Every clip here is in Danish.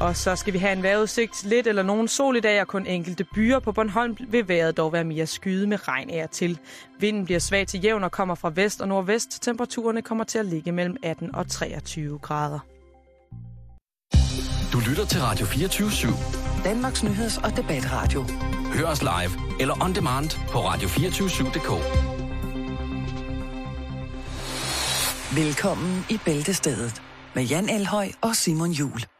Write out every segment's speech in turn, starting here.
Og så skal vi have en vejrudsigt. Lidt eller nogen sol i dag og kun enkelte byer. På Bornholm vil vejret dog være mere skyde med regn af til. Vinden bliver svag til jævn og kommer fra vest og nordvest. Temperaturerne kommer til at ligge mellem 18 og 23 grader. Du lytter til Radio 24 /7. Danmarks nyheds- og debatradio. Hør os live eller on demand på radio247.dk. Velkommen i Bæltestedet med Jan Elhøj og Simon Jul.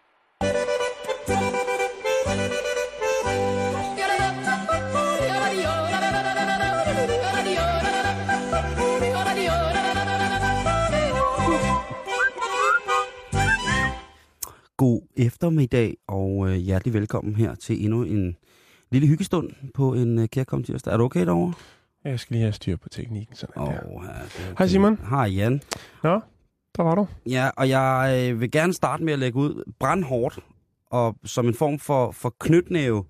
God eftermiddag og øh, hjertelig velkommen her til endnu en lille hyggestund på en øh, kærkom tirsdag. Er du okay derovre? Jeg skal lige have styr på teknikken. Sådan Åh, der. ja, Hej, Simon. Hej Jan. Nå, der var du. Ja, og jeg øh, vil gerne starte med at lægge ud brandhårdt og som en form for, for knytnæve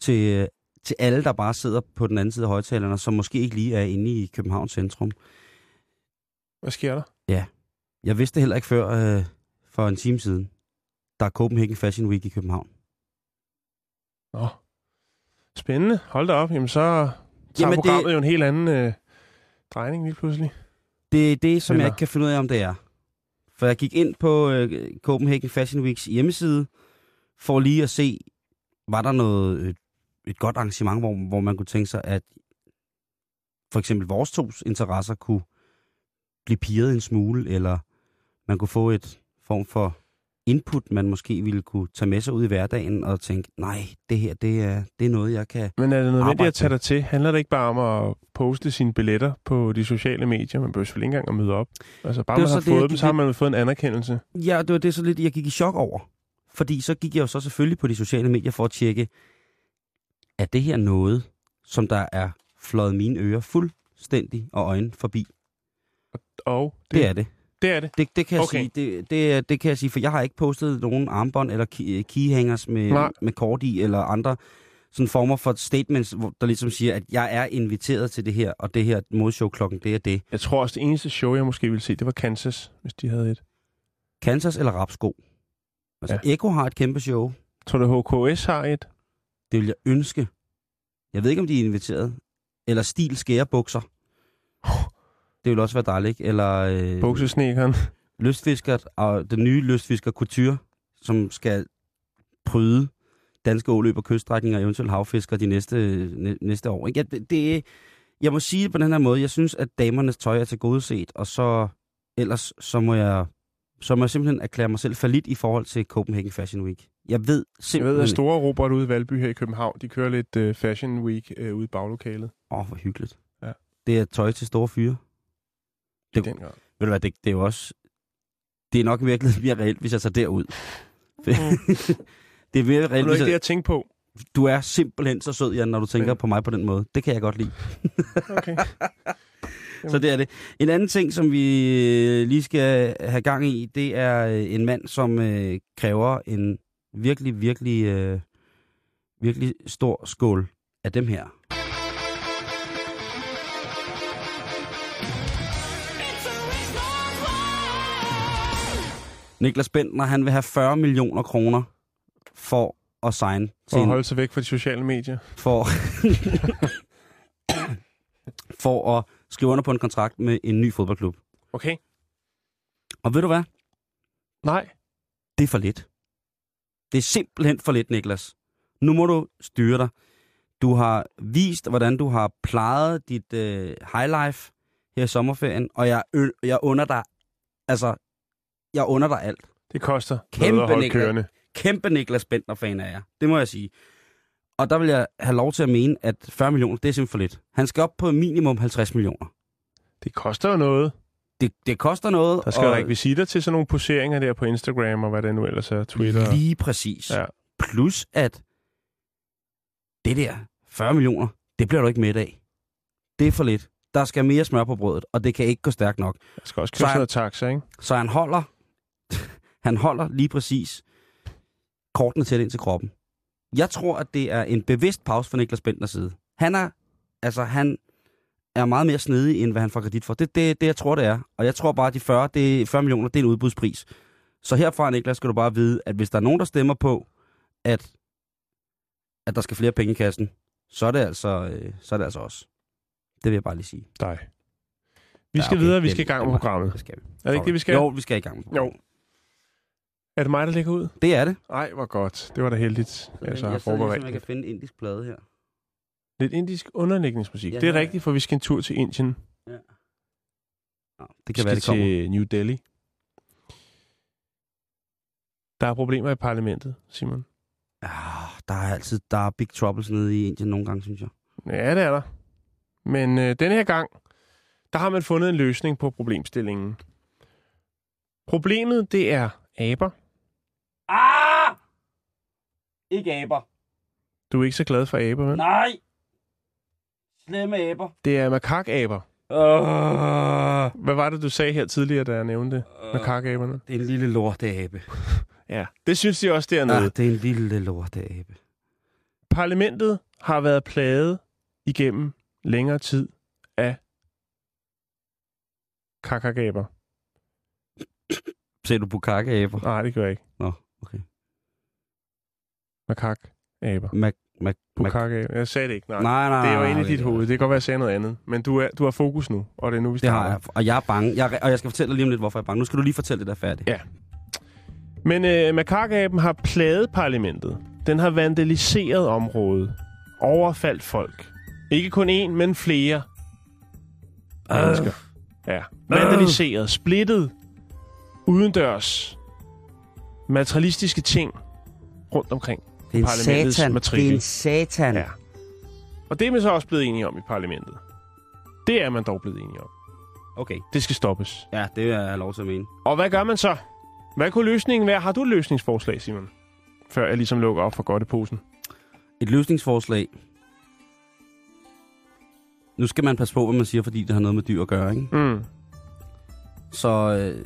til, øh, til alle, der bare sidder på den anden side af højtalerne, som måske ikke lige er inde i Københavns centrum. Hvad sker der? Jeg vidste heller ikke før øh, for en time siden. Der er Copenhagen Fashion Week i København. Nå, spændende. Hold da op. Jamen så tager Jamen, programmet det- jo en helt anden øh, drejning lige pludselig. Det er det, som Eller- jeg ikke kan finde ud af, om det er. For jeg gik ind på øh, Copenhagen Fashion Weeks hjemmeside, for lige at se, var der noget, et, et godt arrangement, hvor, hvor man kunne tænke sig, at for eksempel vores tos interesser kunne blive piret en smule, eller man kunne få et form for input, man måske ville kunne tage med sig ud i hverdagen og tænke, nej, det her, det er, det er noget, jeg kan... Men er det nødvendigt at tage dig til? Handler det ikke bare om at poste sine billetter på de sociale medier? Man behøver selvfølgelig ikke engang at møde op. Altså bare man har det, fået dem, gik så har man fået en anerkendelse. Ja, det var det så lidt, jeg gik i chok over. Fordi så gik jeg jo så selvfølgelig på de sociale medier for at tjekke, er det her noget, som der er fløjet mine ører fuldstændig og øjne forbi? Og Det, det er det. Det er det. Det, det kan jeg Okay. sige. Det, det, det kan jeg sige, for jeg har ikke postet nogen armbånd eller key- keyhangers med, Nej. med kort i, eller andre sådan former for statements, hvor der ligesom siger, at jeg er inviteret til det her, og det her modshow klokken, det er det. Jeg tror også, det eneste show, jeg måske ville se, det var Kansas, hvis de havde et. Kansas eller rapsko? Altså, ja. Eko har et kæmpe show. Tror du, HKS har et? Det vil jeg ønske. Jeg ved ikke, om de er inviteret. Eller stil skærebukser. Det vil også være dejligt. ikke? Eller øh, Buksesnekeren. lystfisker, og den nye lystfisker Couture, som skal pryde danske åløb og kyststrækninger og eventuelt havfisker de næste, næ, næste år. Ikke? Ja, det, jeg må sige det på den her måde. Jeg synes, at damernes tøj er til godset, og så ellers så må jeg, så må jeg simpelthen erklære mig selv falit i forhold til Copenhagen Fashion Week. Jeg ved Jeg simpelthen... ved, at store Robert ude i Valby her i København, de kører lidt uh, Fashion Week uh, ude i baglokalet. Åh, oh, hvor hyggeligt. Ja. Det er tøj til store fyre. I Det- den grad. Ved du hvad, det, det er jo også... Det er nok virkelig mere reelt, hvis jeg tager derud. det er mere reelt, er hvis ikke det, jeg, tænkte på. du er simpelthen så sød, Jan, når du tænker Men- på mig på den måde. Det kan jeg godt lide. Okay. Så det er det. En anden ting, som vi øh, lige skal have gang i, det er øh, en mand, som øh, kræver en virkelig, virkelig, øh, virkelig stor skål af dem her. Niklas Bentner, han vil have 40 millioner kroner for at signe For at holde sig væk fra de sociale medier. for, for at skrive under på en kontrakt med en ny fodboldklub. Okay. Og ved du hvad? Nej. Det er for lidt. Det er simpelthen for lidt, Niklas. Nu må du styre dig. Du har vist, hvordan du har plejet dit øh, highlife her i sommerferien, og jeg, ø- jeg under dig, altså, jeg under dig alt. Det koster Kæmpe noget at kørende. Kæmpe Niklas Bentner-fan er jeg. Det må jeg sige. Og der vil jeg have lov til at mene, at 40 millioner, det er simpelthen for lidt. Han skal op på minimum 50 millioner. Det koster jo noget. Det, det koster noget. Der skal og rekvisitter til sådan nogle poseringer der på Instagram og hvad det nu ellers er. Twitter. Lige præcis. Ja. Plus at det der 40 millioner, det bliver du ikke med af. Det er for lidt. Der skal mere smør på brødet, og det kan ikke gå stærkt nok. Der skal også Så købe er- sådan noget taxa, ikke? Så han holder, han holder lige præcis kortene tæt ind til kroppen. Jeg tror, at det er en bevidst pause fra Niklas Bentners side. Han er, altså han er meget mere snedig, end hvad han får kredit for. Det er det, det, jeg tror, det er. Og jeg tror bare, at de 40, det er 40 millioner, det er en udbudspris. Så herfra, Niklas, skal du bare vide, at hvis der er nogen, der stemmer på, at, at der skal flere penge i kassen, så er det altså, øh, så er det altså os. Det vil jeg bare lige sige. dig. Vi Ja, skal okay, videre, vi skal i gang med programmet. Det skal vi. Er det ikke det, vi skal? Jo, vi skal i gang med programmet. Er det mig, der ligger ud? Det er det. Nej, hvor godt. Det var da heldigt, at jeg så har forberedt jeg det. kan finde en indisk plade her. Lidt indisk underlægningsmusik. Ja, det er ja. rigtigt, for vi skal en tur til Indien. Ja. Nå, det Vi kan være, skal det kommer. til New Delhi. Der er problemer i parlamentet, Simon. Ja, der er altid der er big troubles nede i Indien nogle gange, synes jeg. Ja, det er der. Men øh, denne her gang, der har man fundet en løsning på problemstillingen. Problemet, det er aber. Ikke aber. Du er ikke så glad for aber, vel? Nej! Slemme aber. Det er makakaber. Uh, Hvad var det, du sagde her tidligere, da jeg nævnte det? Makakaberne? det er en lille lorteabe. Ja, det synes de også dernede. Ja, det er en lille lorteabe. Parlamentet har været plaget igennem længere tid af kakagaber. Ser du bukake-aber? Nej, det gør jeg ikke. Nå, okay. Makakaber. Mac, Mac, Mac. Bukakaber. Jeg sagde det ikke, nej. Nej, nej, Det er jo inde i dit det- hoved. Det kan godt være, at jeg sagde noget andet. Men du, er, du har fokus nu, og det er nu, vi Det starter. har jeg, og jeg er bange. Jeg, er- og jeg skal fortælle dig lige om lidt, hvorfor jeg er bange. Nu skal du lige fortælle det der færdigt. Ja. Men øh, makakaben har plaget parlamentet. Den har vandaliseret området. Overfaldt folk. Ikke kun én, men flere Øh. mennesker. Ja. Vandaliseret, splittet, udendørs, materialistiske ting rundt omkring. Det er en satan. matrikel. Det er en satan. Ja. Og det er man så også blevet enige om i parlamentet. Det er man dog blevet enige om. Okay. Det skal stoppes. Ja, det er jeg lov til at mene. Og hvad gør man så? Hvad kunne løsningen være? Har du et løsningsforslag, Simon? Før jeg ligesom lukker op for godt i posen. Et løsningsforslag. Nu skal man passe på, hvad man siger, fordi det har noget med dyr at gøre, ikke? Mm. Så øh,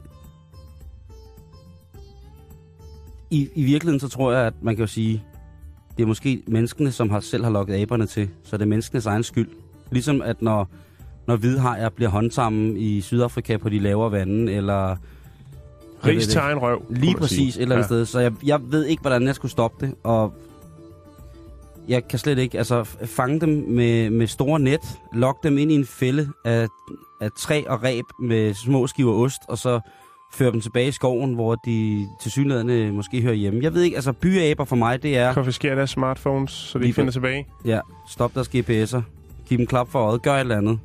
i, i virkeligheden, så tror jeg, at man kan jo sige, det er måske menneskene, som har, selv har lukket aberne til, så det er menneskenes egen skyld. Ligesom at når, når hvidhajer bliver håndsammen i Sydafrika på de lavere vande, eller Ris til egen røv. lige præcis sige. et eller andet ja. sted. Så jeg, jeg ved ikke, hvordan jeg skulle stoppe det, og jeg kan slet ikke, altså fange dem med, med store net, lokke dem ind i en fælde af, af træ og reb med små skiver ost, og så føre dem tilbage i skoven, hvor de til synligheden måske hører hjemme. Jeg ved ikke, altså byaber for mig, det er, Konfiskere deres smartphones, så de ikke finder tilbage. ja, stop deres GPS'er, giv dem klap for øjet, gør et eller andet.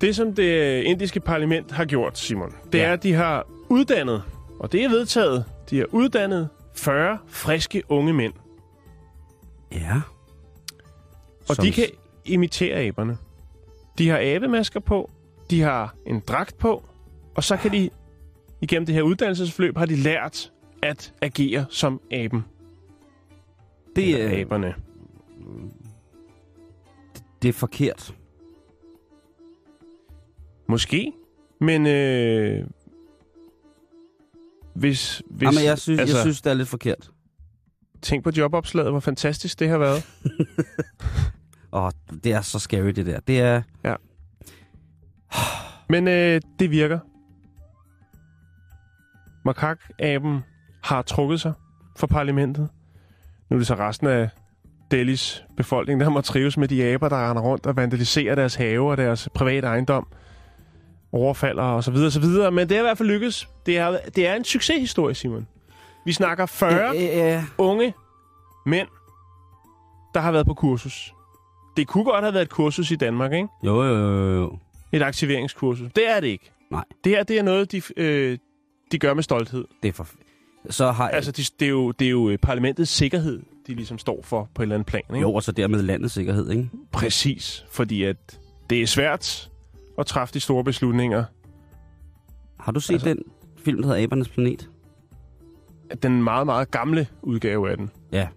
Det, som det indiske parlament har gjort, Simon, det Ja. er, at de har uddannet, og det er vedtaget, de har uddannet 40 friske unge mænd. Ja. Og Som- de kan imitere aberne. De har abemasker på, de har en dragt på, og så kan de, igennem det her uddannelsesforløb, har de lært at agere som aben. det, Eller er, aberne. det er forkert. Måske, men øh, hvis, hvis Jamen, jeg synes, altså, jeg synes, det er lidt forkert. tænk på jobopslaget, hvor fantastisk det har været. Åh, det er så scary, det der. Det er... Men øh, det virker. Makak-aben har trukket sig fra parlamentet. Nu er det så resten af Delhis befolkning, der må trives med de aber, der render rundt og vandaliserer deres have og deres private ejendom. Overfalder og så videre, så videre. Men det er i hvert fald lykkes. Det er, det er en succeshistorie, Simon. Vi snakker 40 Øh, øh, øh. unge mænd, der har været på kursus. Det kunne godt have været et kursus i Danmark, ikke? Jo, jo, jo, jo. Et aktiveringskursus. Det er det ikke. Nej. Det her, det er noget, de, øh, de gør med stolthed. Det er for... Så har Altså, de, det, er jo, det er jo øh, parlamentets sikkerhed, de ligesom står for på et eller andet plan. Ikke? Jo, og så dermed landets sikkerhed, ikke? Præcis, fordi at det er svært at træffe de store beslutninger. Har du set altså... Den film, der hedder Abernes Planet? Den meget, meget gamle udgave af den. Ja,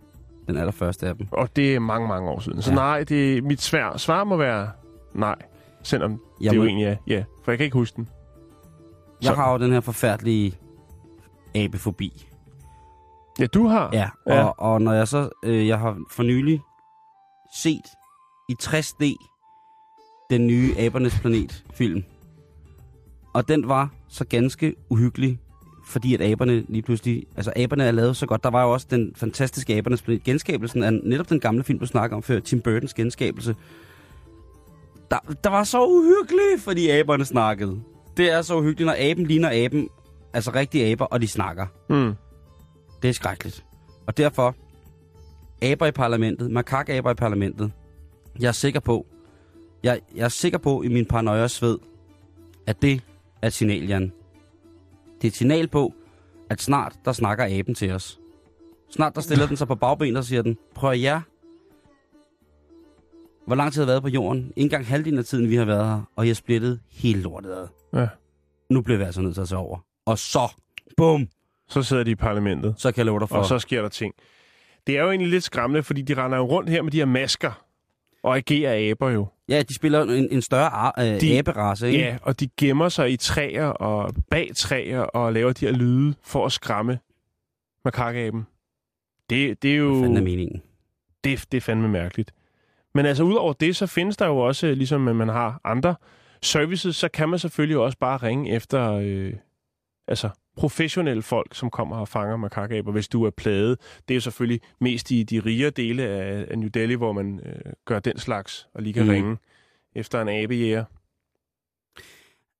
den allerførste af dem. Og det er mange, mange år siden. Så Ja. nej, det, mit svær, svar må være nej. Selvom det Jeg, jo må, egentlig er ja. For jeg kan ikke huske den. Jeg så- har jo den her forfærdelige abefobi. Ja, du har. Ja, Ja. og, og når jeg så... Øh, jeg har for nylig set i 60D den nye Abernes Planet film. Og den var så ganske uhyggelig fordi at aberne lige pludselig... Altså, aberne er lavet så godt. Der var jo også den fantastiske abernes planet. Genskabelsen af netop den gamle film, du snakker om før, Tim Burtons genskabelse. Der, der var så uhyggeligt, fordi aberne snakkede. Det er så uhyggeligt, når aben ligner aben, altså rigtige aber, og de snakker. Mm. Det er skrækkeligt. Og derfor, aber i parlamentet, makakaber i parlamentet, jeg er sikker på, jeg, jeg er sikker på i min paranoia sved, at det er et signal, Jan. Det er et signal på, at snart der snakker aben til os. Snart der stiller den sig på bagbenet og siger den, prøv jer. Hvor lang tid har været på jorden? Ikke engang halvdelen af tiden, vi har været her, og I har splittet hele lortet ad. Ja. Nu bliver vi altså nødt til at tage over. Og så, bum, Så sidder de i parlamentet, så kan jeg love dig for. og så sker der ting. Det er jo egentlig lidt skræmmende, fordi de render jo rundt her med de her masker og agerer aber jo. Ja, de spiller en, en større ar, øh, De- aberace, ikke? Ja, og de gemmer sig i træer og bag træer og laver de her lyde for at skræmme makakaben. Det, det er jo... Hvad fanden er meningen? det, det er fandme mærkeligt. Men altså, udover det, så findes der jo også, ligesom at man har andre services, så kan man selvfølgelig også bare ringe efter øh, altså, professionelle folk, som kommer og fanger makakaber, hvis du er plaget. Det er jo selvfølgelig mest i de rigere dele af, af New Delhi, hvor man øh, gør den slags, og lige kan mm. ringe efter en abejæger.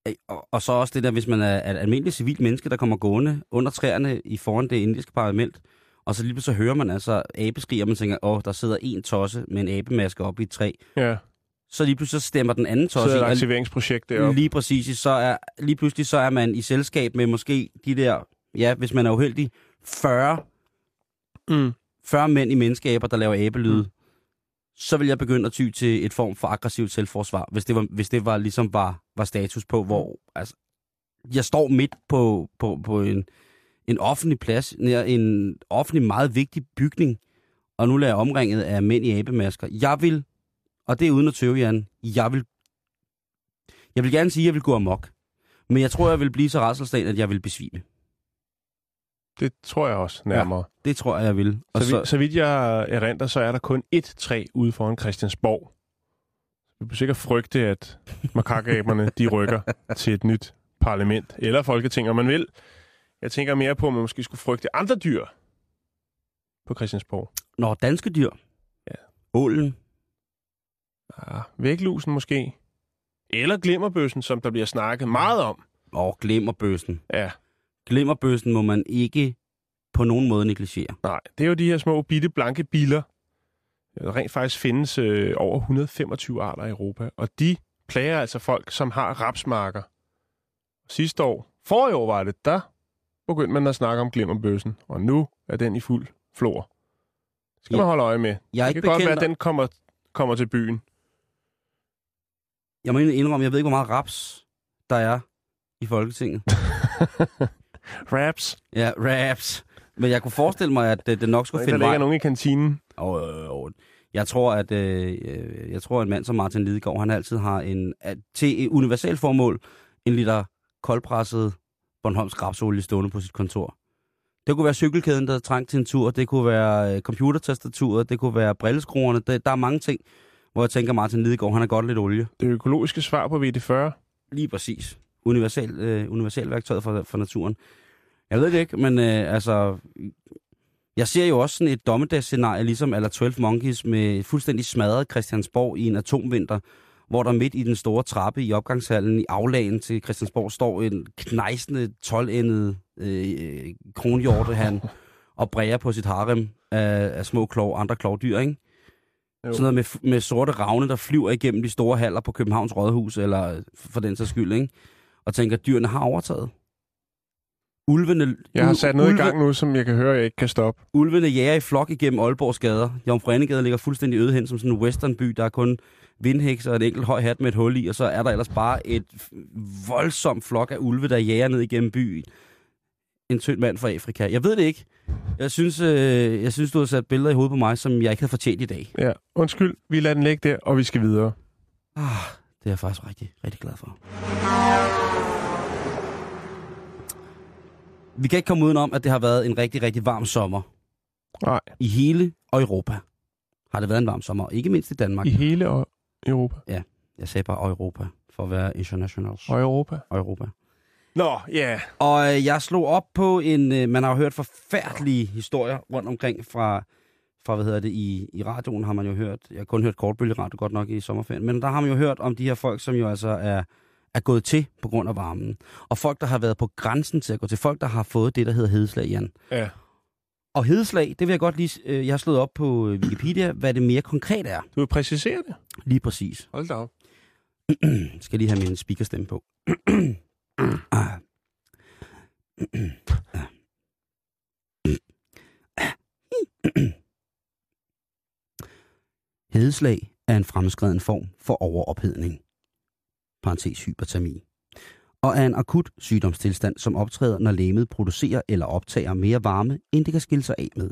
Øh, Og, og så også det der, hvis man er, et almindeligt civilt menneske, der kommer gående under træerne i foran det indiske parlament, og så lige så hører man altså abeskrig, og man tænker, åh, der sidder en tosse med en abemaske oppe i et træ. Ja, Så lige pludselig så stemmer den anden så tosse er i, et aktiveringsprojekt deroppe. lige præcis, så er, lige pludselig så er man i selskab med måske de der, ja, hvis man er uheldig, 40 Mm. 40 mænd i menneskeaber, der laver abelyde, mm. så vil jeg begynde at ty til et form for aggressivt selvforsvar, hvis det var, hvis det var ligesom var, var status på, hvor altså, jeg står midt på, på, på en, en offentlig plads, nær en offentlig meget vigtig bygning, og nu er jeg omringet af mænd i abemasker. Jeg vil, og det er uden at tøve, Jan, jeg vil, jeg vil gerne sige, at jeg vil gå amok. Men jeg tror, jeg vil blive så rædselsdagen, at jeg vil besvime. Det tror jeg også nærmere. Det tror jeg, jeg vil. Og Så, vi, så vidt jeg erindrer, så er der kun ét træ ude foran Christiansborg. Vi kan sikkert frygte, at makakaberne de rykker til et nyt parlament eller folketing, om man vil. Jeg tænker mere på, at man måske skulle frygte andre dyr på Christiansborg. Når danske dyr. Ja. Ålen. Ah, væglusen måske. Eller glimmerbøssen, som der bliver snakket meget om. Og glimmerbøssen. Ja, Glimmerbøssen må man ikke på nogen måde negligere. nej. Det er jo de her små, bitte, blanke biller. Der rent faktisk findes øh, over 125 arter i Europa. Og de plager altså folk, som har rapsmarker. Sidste år, forrige år var det, der begyndte man at snakke om glimmerbøssen. Og nu er den i fuld flor. Skal Ja. man holde øje med. Jeg er Det ikke kan godt være, bekendt, at den kommer, kommer til byen. jeg må indrømme, jeg ved ikke, hvor meget raps der er i Folketinget. Raps. Ja, raps. Men jeg kunne forestille mig, at øh, det nok skulle Der finde ligger vej. nogen i kantinen. Oh, oh, oh. Jeg tror, at øh, øh, jeg tror, at en mand som Martin Lidegaard, han altid har en, at, til et formål, en liter koldpresset Bornholms grabsolie stående på sit kontor. Det kunne være cykelkæden, der trængte til en tur. Det kunne være øh, computertastaturet. Det kunne være brilleskruerne. Det, der er mange ting, hvor jeg tænker, Martin Lidegaard, han har godt lidt olie. Det økologiske svar på VD40. Lige præcis. Universal, øh, universal værktøjet for, for naturen. Jeg ved det ikke, men øh, altså... Jeg ser jo også sådan et dommedagsscenarie, ligesom eller 12 Monkeys, med fuldstændig smadret Christiansborg i en atomvinter, hvor der midt i den store trappe i opgangshallen i aflagen til Christiansborg står en knejsende, 12-endet øh, kronhjorte, han og bræger på sit harem af, af små klov, andre klovdyr, ikke? Jo. Sådan noget med, med sorte ravne, der flyver igennem de store haller på Københavns Rådhus, eller for den sags skyld, ikke? Og tænker, at dyrene har overtaget. Ulvene, Jeg har sat noget ulve, i gang nu, som jeg kan høre, jeg ikke kan stoppe. Ulvene jager i flok igennem Aalborgs gader. Jomfru ligger fuldstændig øde hen som sådan en westernby. Der er kun vindhæks og en enkelt høj hat med et hul i, og så er der ellers bare et voldsomt flok af ulve, der jager ned igennem byen. En tynd mand fra Afrika. Jeg ved det ikke. Jeg synes, øh, jeg synes du har sat billeder i hovedet på mig, som jeg ikke havde fortjent i dag. Ja, undskyld, vi lader den ligge der, og vi skal videre. Ah, det er jeg faktisk rigtig, rigtig glad for. Vi kan ikke komme udenom, at det har været en rigtig, rigtig varm sommer. Nej, I hele Europa har det været en varm sommer. Ikke mindst i Danmark. i hele Eu- Europa. Jeg sagde bare Europa, for at være internationals. Og Europa. Europa. Nå, ja. Og øh, jeg slog op på en... Øh, man har jo hørt forfærdelige historier rundt omkring fra, fra hvad hedder det, i, i radioen har man jo hørt... Jeg har kun hørt kortbølgeradio godt nok i sommerferien, men der har man jo hørt om de her folk, som jo altså er, er gået til på grund af varmen. Og folk, der har været på grænsen til at gå til. Folk, der har fået det, der hedder hedeslag, Jan. Ja. Og hedeslag, det vil jeg godt lige... Øh, jeg har slået op på øh, Wikipedia, hvad det mere konkret er. Du vil præcisere det? Lige præcis. Hold da op. skal lige have min speakerstemme på. Ah. Hedeslag er en fremskreden form for overophedning, parentes hypertermi, og er en akut sygdomstilstand, som optræder, når lemet producerer eller optager mere varme, end det kan skille sig af med.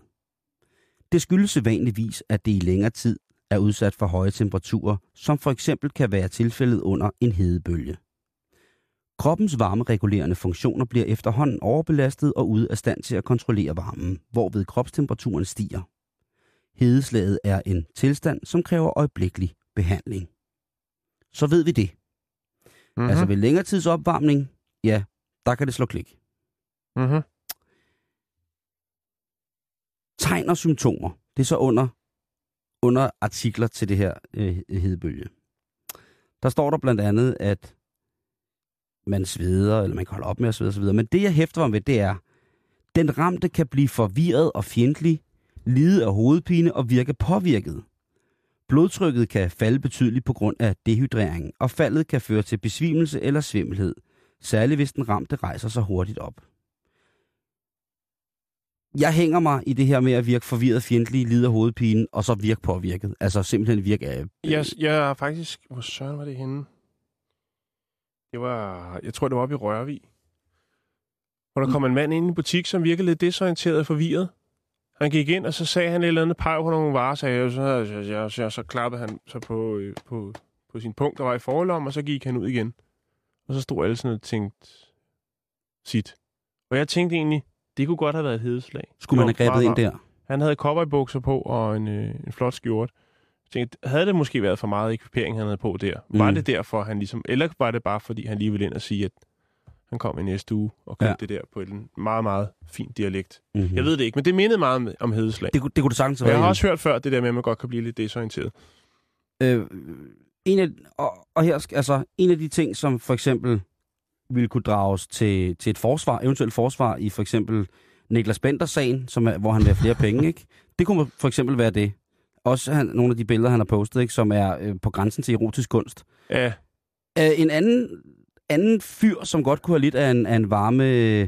Det skyldes sædvanligvis, at det i længere tid er udsat for høje temperaturer, som for eksempel kan være tilfældet under en hedebølge. Kroppens varmeregulerende funktioner bliver efterhånden overbelastet og ude af stand til at kontrollere varmen, hvorved kropstemperaturen stiger. Hedeslaget er en tilstand, som kræver øjeblikkelig behandling. Så ved vi det. Mm-hmm. Altså ved længere tids opvarmning, ja, der kan det slå klik. Mm-hmm. Tegn og symptomer, det er så under, under artikler til det her øh, hedebølge. Der står der blandt andet, at man sveder, eller man kan holde op med at svede osv. Men det, jeg hæfter mig ved, det er, den ramte kan blive forvirret og fjendtlig, lide af hovedpine og virke påvirket. Blodtrykket kan falde betydeligt på grund af dehydrering, og faldet kan føre til besvimelse eller svimmelhed, særligt hvis den ramte rejser sig hurtigt op. Jeg hænger mig i det her med at virke forvirret, fjendtlig, lide af hovedpine, og så virke påvirket. Altså simpelthen virke af... Jeg, jeg er faktisk... Hvor søren var det henne? Det var... Jeg tror, det var oppe i Rørvig. Hvor der kom en mand ind i en butik, som virkede lidt desorienteret og forvirret. Han gik ind, og så sagde han et eller andet peg på nogle varer, sagde jeg, så, så, så, så, så klappede han så på, øh, på, på sin punkt, der var i forlom, og så gik han ud igen. Og så stod alle sådan og tænkte sit. Og jeg tænkte egentlig, det kunne godt have været et hedeslag. Skulle man have grebet ind der? Han havde cowboybukser på og en, øh, en flot skjort. Jeg tænkte, havde det måske været for meget ekvipering, han havde på der? Mm. Var det derfor, han ligesom... Eller var det bare, fordi han lige ville ind og sige, at han kom i næste uge og købte Ja. det der på en meget, meget fin dialekt. Mm-hmm. Jeg ved det ikke, men det mindede meget om, om hedeslag. Det, kunne- det kunne det sagtens være. jeg har også hørt før det der med, at man godt kan blive lidt desorienteret. Øh, en af, og, og her, altså, en af de ting, som for eksempel ville kunne drages til, til et forsvar, eventuelt forsvar i for eksempel Niklas Bender-sagen, som er, hvor han vil have flere penge, ikke? Det kunne for eksempel være det. Også han, nogle af de billeder, han har postet, ikke, som er øh, på grænsen til erotisk kunst. Ja, Øh, en anden, anden fyr, som godt kunne have lidt af en, af en varme... Øh,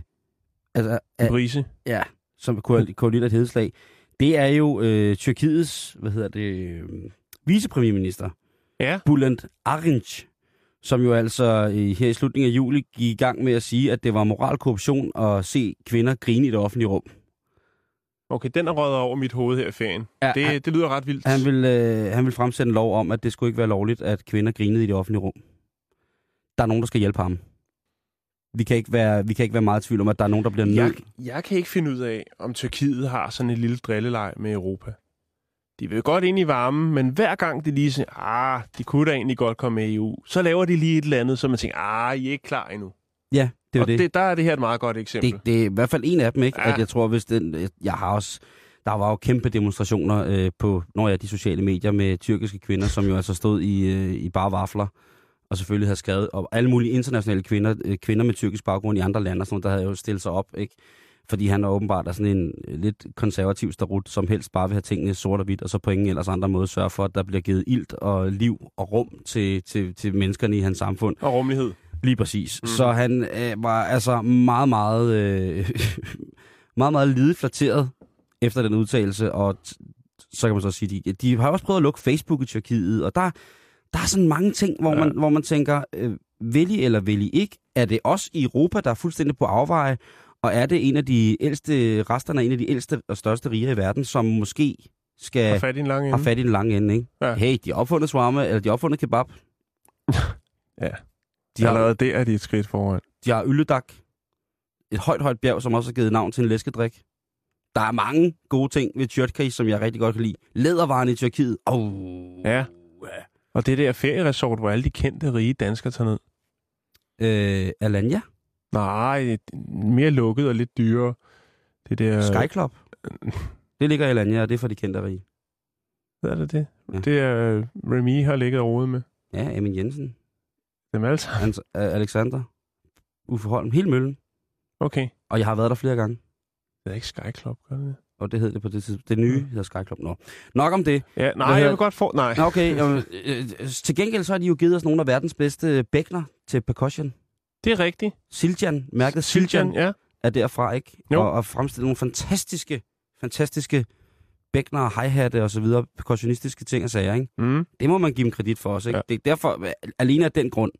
altså, en af, brise. ja, som kunne have, kunne have lidt af et hedeslag, det er jo øh, Tyrkiets, hvad hedder det, øh, vicepremierminister. Ja, Bülent Arınç, som jo altså i, her i slutningen af juli gik i gang med at sige, at det var moral korruption at se kvinder grine i det offentlige rum. okay, den er røget over mit hoved her i ferien. Ja, det, han- det lyder ret vildt. Han vil, øh, han vil fremsætte en lov om, at det skulle ikke være lovligt, at kvinder grinede i det offentlige rum. Der er nogen, der skal hjælpe ham. Vi kan ikke være, vi kan ikke være meget i tvivl om, at der er nogen, der bliver jeg, nødt. jeg kan ikke finde ud af, om Tyrkiet har sådan en lille drilleleg med Europa. De vil godt ind i varmen, men hver gang de lige siger, ah, de kunne da egentlig godt komme med i EU, så laver de lige et eller andet, så man tænker, ah, I er ikke klar endnu. Ja, det er det. det, der er det her et meget godt eksempel. det, det er i hvert fald en af dem, ikke? Ja. Ja. At jeg tror, hvis den... Jeg har også... Der var jo kæmpe demonstrationer øh, på, når jeg de sociale medier med tyrkiske kvinder, som jo altså stod i, øh, i bare vafler, og selvfølgelig havde skrevet, og alle mulige internationale kvinder, øh, kvinder med tyrkisk baggrund i andre lande, og sådan noget, der havde jo stillet sig op, ikke? Fordi han er åbenbart er sådan en øh, lidt konservativ starut, som helst bare vil have tingene sort og hvidt, og så på ingen ellers andre måde sørge for, at der bliver givet ilt og liv og rum til, til, til menneskerne i hans samfund. Og rummelighed. Lige præcis. Mm. Så han øh, var altså meget, meget, øh, meget, meget lidet flatteret efter den udtalelse, og så kan man så sige, de, de har også prøvet at lukke Facebook i Tyrkiet, og der, der er sådan mange ting, hvor, Ja. man, hvor man tænker, øh, vil I eller vil I ikke? Er det os i Europa, der er fuldstændig på afveje, og er det en af de ældste, resterne af en af de ældste og største riger i verden, som måske skal Har fat i en lang ende. fat i den lange ende, ikke? Ja. Hey, de har opfundet shawarma, eller de har opfundet kebab. Ja. De har, Allerede der er de et skridt foran. De har Ylledak. Et højt, højt bjerg, som også har givet navn til en læskedrik. Der er mange gode ting ved Tyrkiet, som jeg rigtig godt kan lide. Lædervaren i Tyrkiet. Oh, Ja. Og det der ferieresort, hvor alle de kendte rige danskere tager ned. Øh, Alanya? Nej, det er mere lukket og lidt dyrere. Det der... Sky Club. Det ligger i Alanya, og det er for de kendte rige. Hvad er det det? Ja. Det er uh, Remy har ligget og rodet med. Ja, Amin Jensen. Dem alle sammen. Uh, Alexander. Uffe Holm. Hele møllen. Okay. Og jeg har været der flere gange. Det er ikke Sky Club, gør det? Og det hed det på det tidspunkt. Det nye hedder Sky Club nå. Nok om det. Ja, nej, jeg vil godt få... Nej. Okay, jamen, øh, til gengæld så har de jo givet os nogle af verdens bedste bækner til percussion. Det er rigtigt. Siljan, mærket Siljan, Siljan, ja. er derfra, ikke? Jo. Og, og fremstille nogle fantastiske, fantastiske bækner, hi-hatte og så videre, percussionistiske ting og sager, ikke? Mm. Det må man give dem kredit for også, ikke? Ja. Det er derfor, alene af den grund,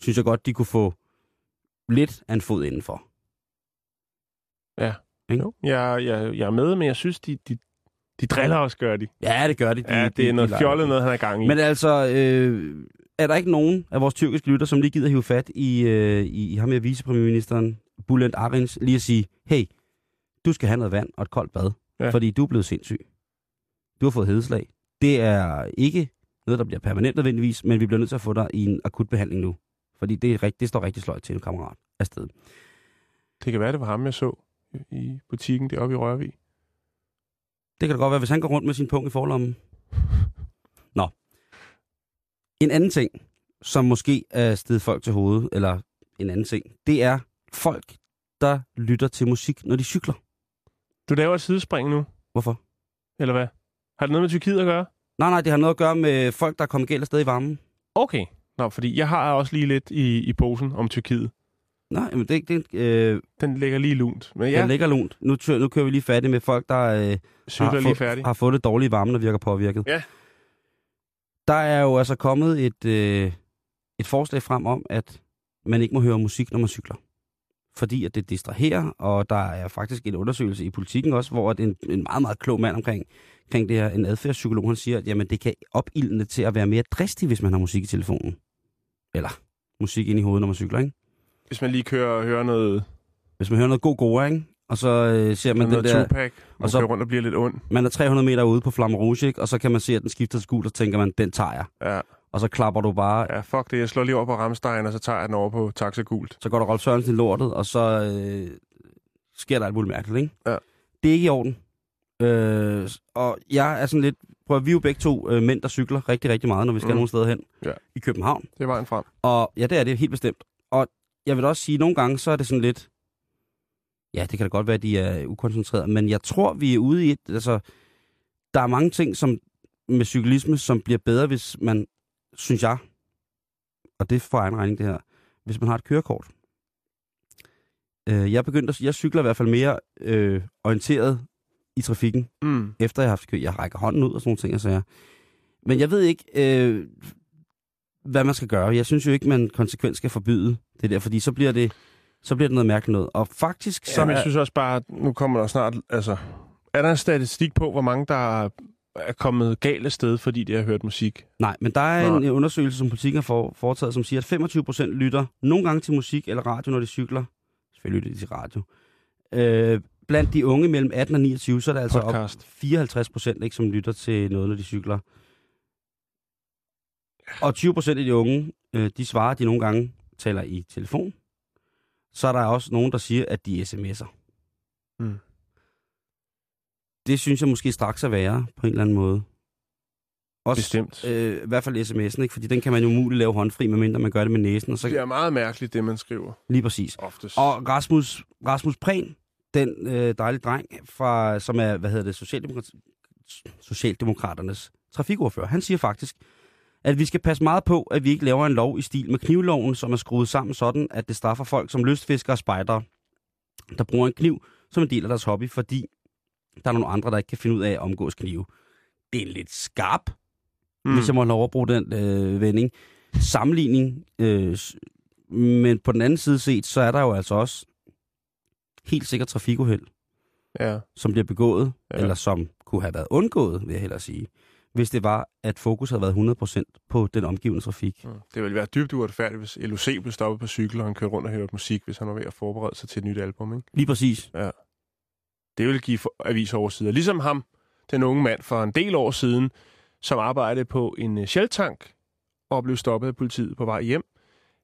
synes jeg godt, de kunne få lidt af en fod indenfor. Ikke? Jo. Jeg, jeg, jeg er med, men jeg synes, de, de, de driller også, gør de. Ja, det gør de. de Ja, de- det er de noget leger. fjollet noget, han er i gang i. Men altså, øh, er der ikke nogen af vores tyrkiske lytter, som lige gider hive fat i, øh, i, i ham her vicepremierministeren, Bülent Arins, lige at sige, hey, du skal have noget vand og et koldt bad, ja. Fordi du er blevet sindssyg. Du har fået hedeslag. Det er ikke noget, der bliver permanent nødvendigvis, men vi bliver nødt til at få dig i en akut behandling nu. Fordi det, er rigt, det står rigtig sløjt til kammerat afsted. Det kan være, det var ham, jeg så i butikken deroppe i Rørvig. Det kan da godt være, hvis han går rundt med sin punkt i forlommen. Nå. En anden ting, som måske er stedet folk til hovedet, eller en anden ting, det er folk, der lytter til musik, når de cykler. Du laver et sidespring nu, Hvorfor? eller hvad? Har det noget med Tyrkiet at gøre? Nej, nej, det har noget at gøre med folk, der er kommet galt afsted i varmen. Okay. Nå, fordi jeg har også lige lidt i, i posen om Tyrkiet. Nej, men det, det øh, Den ligger lige lunt. Men ja. ja, ligger lunt. Nu, tør, nu kører vi lige fat i med folk, der øh, har, lige fået- færdig. har fået det dårlige varme, og virker påvirket. Ja. Der er jo altså kommet et, øh, et forslag frem om, at man ikke må høre musik, når man cykler. Fordi at det distraherer, og der er faktisk en undersøgelse i politikken også, hvor en, en meget, meget klog mand omkring, omkring det her, en adfærdspsykolog, han siger, at jamen, det kan opildne til at være mere dristig, hvis man har musik i telefonen. Eller musik ind i hovedet, når man cykler, ikke? Hvis man lige kører og hører noget, Hvis man hører noget god gode, ikke? Og så øh, ser man den der... Tupac, man og så- rundt og bliver lidt ond. Man er 300 meter ude på Flamme Rouge, ikke? og så kan man se, at den skifter til gul, og tænker man, den tager jeg. Ja, Og så klapper du bare, ja, fuck det. Jeg slår lige over på Ramstein, og så tager jeg den over på Taxa Gult. så går der Rolf Sørensen i lortet, og så øh, sker der alt muligt mærkeligt, ikke? Ja. Det er ikke i orden. Øh, og jeg er sådan lidt... Prøv at vi er jo begge to øh, mænd, der cykler rigtig, rigtig meget, når vi skal Mm. nogle steder hen Ja. i København. Det er vejen frem. Og ja, det er det helt bestemt. Jeg vil også sige, at nogle gange, så er det sådan lidt... Ja, det kan da godt være, at de er ukoncentrerede, men jeg tror, vi er ude i et... Altså, der er mange ting som med cyklisme, som bliver bedre, hvis man, synes jeg, og det er for egen regning det her, hvis man har et kørekort. Øh, jeg er begyndt at, jeg cykler i hvert fald mere øh, orienteret i trafikken, Mm. efter jeg har haft kø. Jeg rækker hånden ud og sådan nogle ting, og sager. Men jeg ved ikke, øh, hvad man skal gøre. Jeg synes jo ikke, man konsekvent skal forbyde det der, fordi så bliver det, så bliver det noget mærkeligt noget. Og faktisk så... Så jeg er- synes også bare, nu kommer der snart... Altså, er der en statistik på, hvor mange der er kommet galt af sted, fordi de har hørt musik? Nej, men der er Nå. en undersøgelse, som politikken har for, foretaget, som siger, at 25 procent lytter nogle gange til musik eller radio, når de cykler. Selvfølgelig lytter de til radio. Øh, blandt de unge mellem 18 og 29, så er der altså op Podcast. 54 procent, ikke, som lytter til noget, når de cykler. Og 20 procent af de unge, øh, de svarer, de nogle gange taler i telefon. Så er der også nogen, der siger, at de sms'er. Mm. Det synes jeg måske straks er værre på en eller anden måde. Også, Bestemt. Øh, I hvert fald sms'en, ikke? fordi den kan man jo umuligt lave håndfri, medmindre man gør det med næsen. Og så, Det er meget mærkeligt, det man skriver. Lige præcis. Oftest. Og Rasmus, Rasmus Prehn, den øh, dejlige dreng, fra, som er, hvad hedder det, Socialdemokrat, Socialdemokraternes trafikordfører, han siger faktisk, at vi skal passe meget på, at vi ikke laver en lov i stil med knivloven, som er skruet sammen sådan, at det straffer folk som lystfiskere og spejdere, der bruger en kniv som en del af deres hobby, fordi der er nogle andre, der ikke kan finde ud af at omgås knive. Det er lidt skarp, mm. hvis jeg må lov at bruge den øh, vending. Sammenligning, øh, men på den anden side set, så er der jo altså også helt sikkert trafikuheld, Ja. som bliver begået, ja. eller som kunne have været undgået, vil jeg hellere sige, hvis det var, at fokus havde været 100% på den omgivende trafik. Mm. Det ville være dybt uretfærdigt, hvis LOC blev stoppet på cykel, og han kørte rundt og hørte musik, hvis han var ved at forberede sig til et nyt album. Ikke? Lige præcis. Det ville give avisoversider. Ligesom ham, den unge mand for en del år siden, som arbejdede på en øh, Shell-tank og blev stoppet af politiet på vej hjem.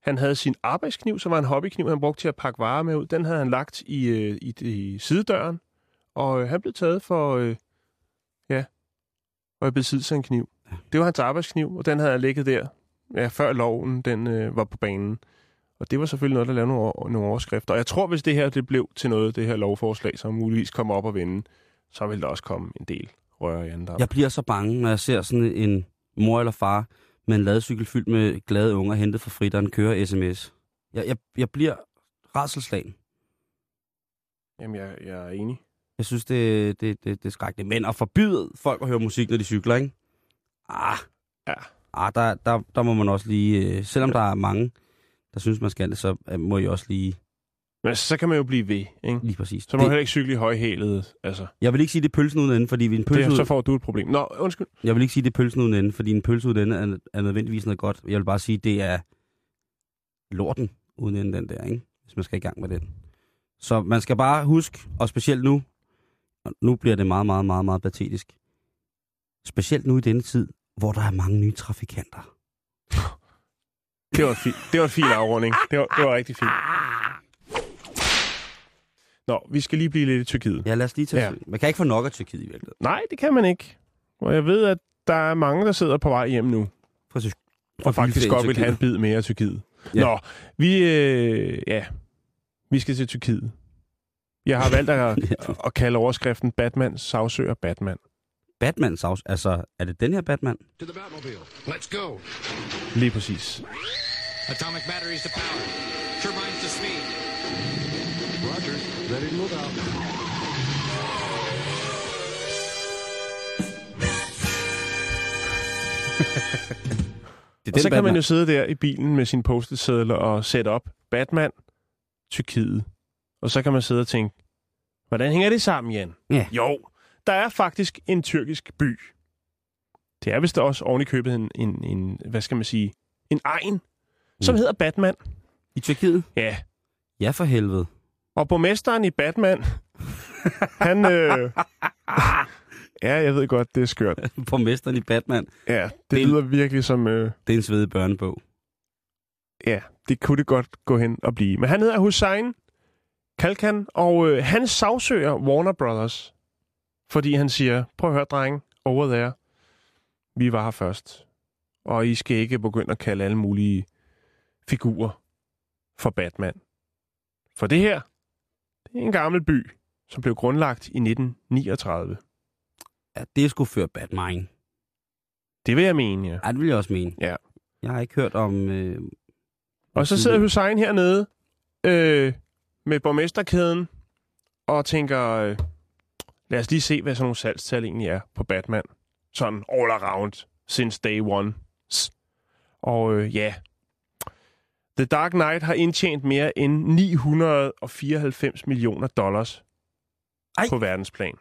Han havde sin arbejdskniv, som var en hobbykniv, han brugte til at pakke varer med ud. Den havde han lagt i, øh, i, i sidedøren, og øh, han blev taget for, ja, og i besiddelse af en kniv. Det var hans arbejdskniv, og den havde ligget der, ja, før loven den øh, var på banen. Og det var selvfølgelig noget, der lavede nogle, nogle overskrifter. Og jeg tror, hvis det her det blev til noget, det her lovforslag, som muligvis kommer op og vende, så vil der også komme en del røre i anden Jeg bliver så bange, når jeg ser sådan en mor eller far med en ladecykel fyldt med glade unger hentet fra fritteren køre sms. Jeg, jeg, jeg bliver rædselslagen. Jamen, jeg, jeg er enig. Jeg synes, det, det, det, det er skrækkeligt. Men at forbyde folk at høre musik, når de cykler, ikke? Ah, Ja. ah der, der, der må man også lige... øh, Selvom der er mange, der synes, man skal det, så øh, må I også lige... Men så kan man jo blive ved, ikke? Lige præcis. Så må det, heller ikke cykle i højhælet. Altså, jeg vil ikke sige, det er pølsen uden ende, fordi en pølse det, ud, så får du et problem. Nå, undskyld. Jeg vil ikke sige, det er pølsen uden ende, fordi en pølse uden ende er, er nødvendigvis noget godt. Jeg vil bare sige, det er lorten uden ende, den der, ikke? Hvis man skal i gang med den. Så man skal bare huske, og specielt nu, og nu bliver det meget, meget, meget, meget patetisk. Specielt nu i denne tid, hvor der er mange nye trafikanter. Det var fin, det var en fin afrunding. Det var, det var rigtig fint. Nå, vi skal lige blive lidt i Tyrkiet. Ja, lad os lige tage... Ja. Man kan ikke få nok af Tyrkiet i virkeligheden. Nej, det kan man ikke. Og jeg ved, at der er mange, der sidder på vej hjem nu, Tysk- og faktisk godt vil have en bid mere af Tyrkiet. Ja. Nå, vi, øh, ja, vi skal til Tyrkiet. Jeg har valgt at, at kalde overskriften Batman sagsøger Batman. Batman saus. Altså, er det den her Batman? To the Batmobile. Let's go. Lige præcis. Atomic batteries to power. Turbines to speed. Roger. Ready to move out. Det er Og så kan man Batman. jo sidde der i bilen med sin post og sætte op Batman, Tyrkiet. Og så kan man sidde og tænke, hvordan hænger det sammen, Jan? Ja. Jo, der er faktisk en tyrkisk by. Det er vist også oven i købet en, en, en hvad skal man sige, en egen, som Mm. hedder Batman. I Tyrkiet? Ja, Ja, for helvede. og borgmesteren i Batman, han... Øh, ja, jeg ved godt, det er skørt. Borgmesteren i Batman. Ja, det, Det- lyder virkelig som... Øh, Det er en svedig børnebog. Ja, det kunne det godt gå hen og blive. Men han hedder Hussein Kalkan, og øh, han sagsøger Warner Brothers, fordi han siger, prøv at høre, dreng, over there, vi var her først, og I skal ikke begynde at kalde alle mulige figurer for Batman. For det her, det er en gammel by, som blev grundlagt i 1939. Ja, det er sgu før Batman. Det vil jeg mene, ja. Ja, det vil jeg også mene. Ja. Jeg har ikke hørt om... Øh, Og så sidder Hussein hernede øh, med borgmesterkæden og tænker, øh, lad os lige se, hvad sådan nogle salgstal egentlig er på Batman. Sådan all around, since day one. Og øh, ja, The Dark Knight har indtjent mere end 994 millioner dollars Ej. på verdensplan.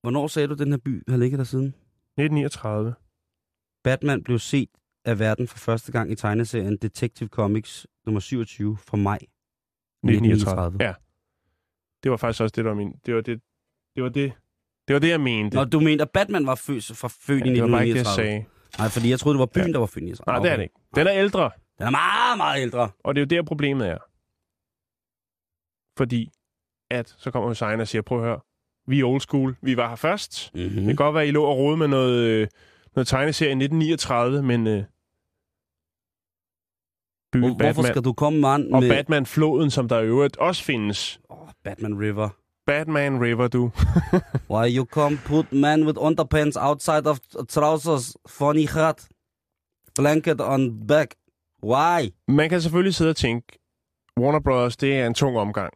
Hvornår sagde du, den her by har ligget der siden? 1939. Batman blev set af verden for første gang i tegneserien Detective Comics nummer 27 fra maj 1939. Ja. Det var faktisk også det, der var min... Det var det, det, var det, det, var det jeg mente. Nå, du mente, at Batman var født, fra født ja, i det var bare ikke det, jeg 1939? sagde. Nej, fordi jeg troede, det var byen, Ja. der var født i 1939. Nej, det er det ikke. Den er ældre. Den er meget, meget ældre. Og det er jo der, problemet er. Fordi, at så kommer Hussein og siger, prøv at høre, vi er old school, vi var her først. Mm. Det Mm-hmm. kan godt være, I lå og rode med noget, øh, noget tegneserie i 1939, men øh, byen Hvor, hvorfor Batman skal du komme, mand, og med... Batman-floden, som der i øvrigt også findes. Oh, Batman River. Batman River, du. Why you come put man with underpants outside of trousers, funny hat, blanket on back? Why? Man kan selvfølgelig sidde og tænke, Warner Brothers, det er en tung omgang.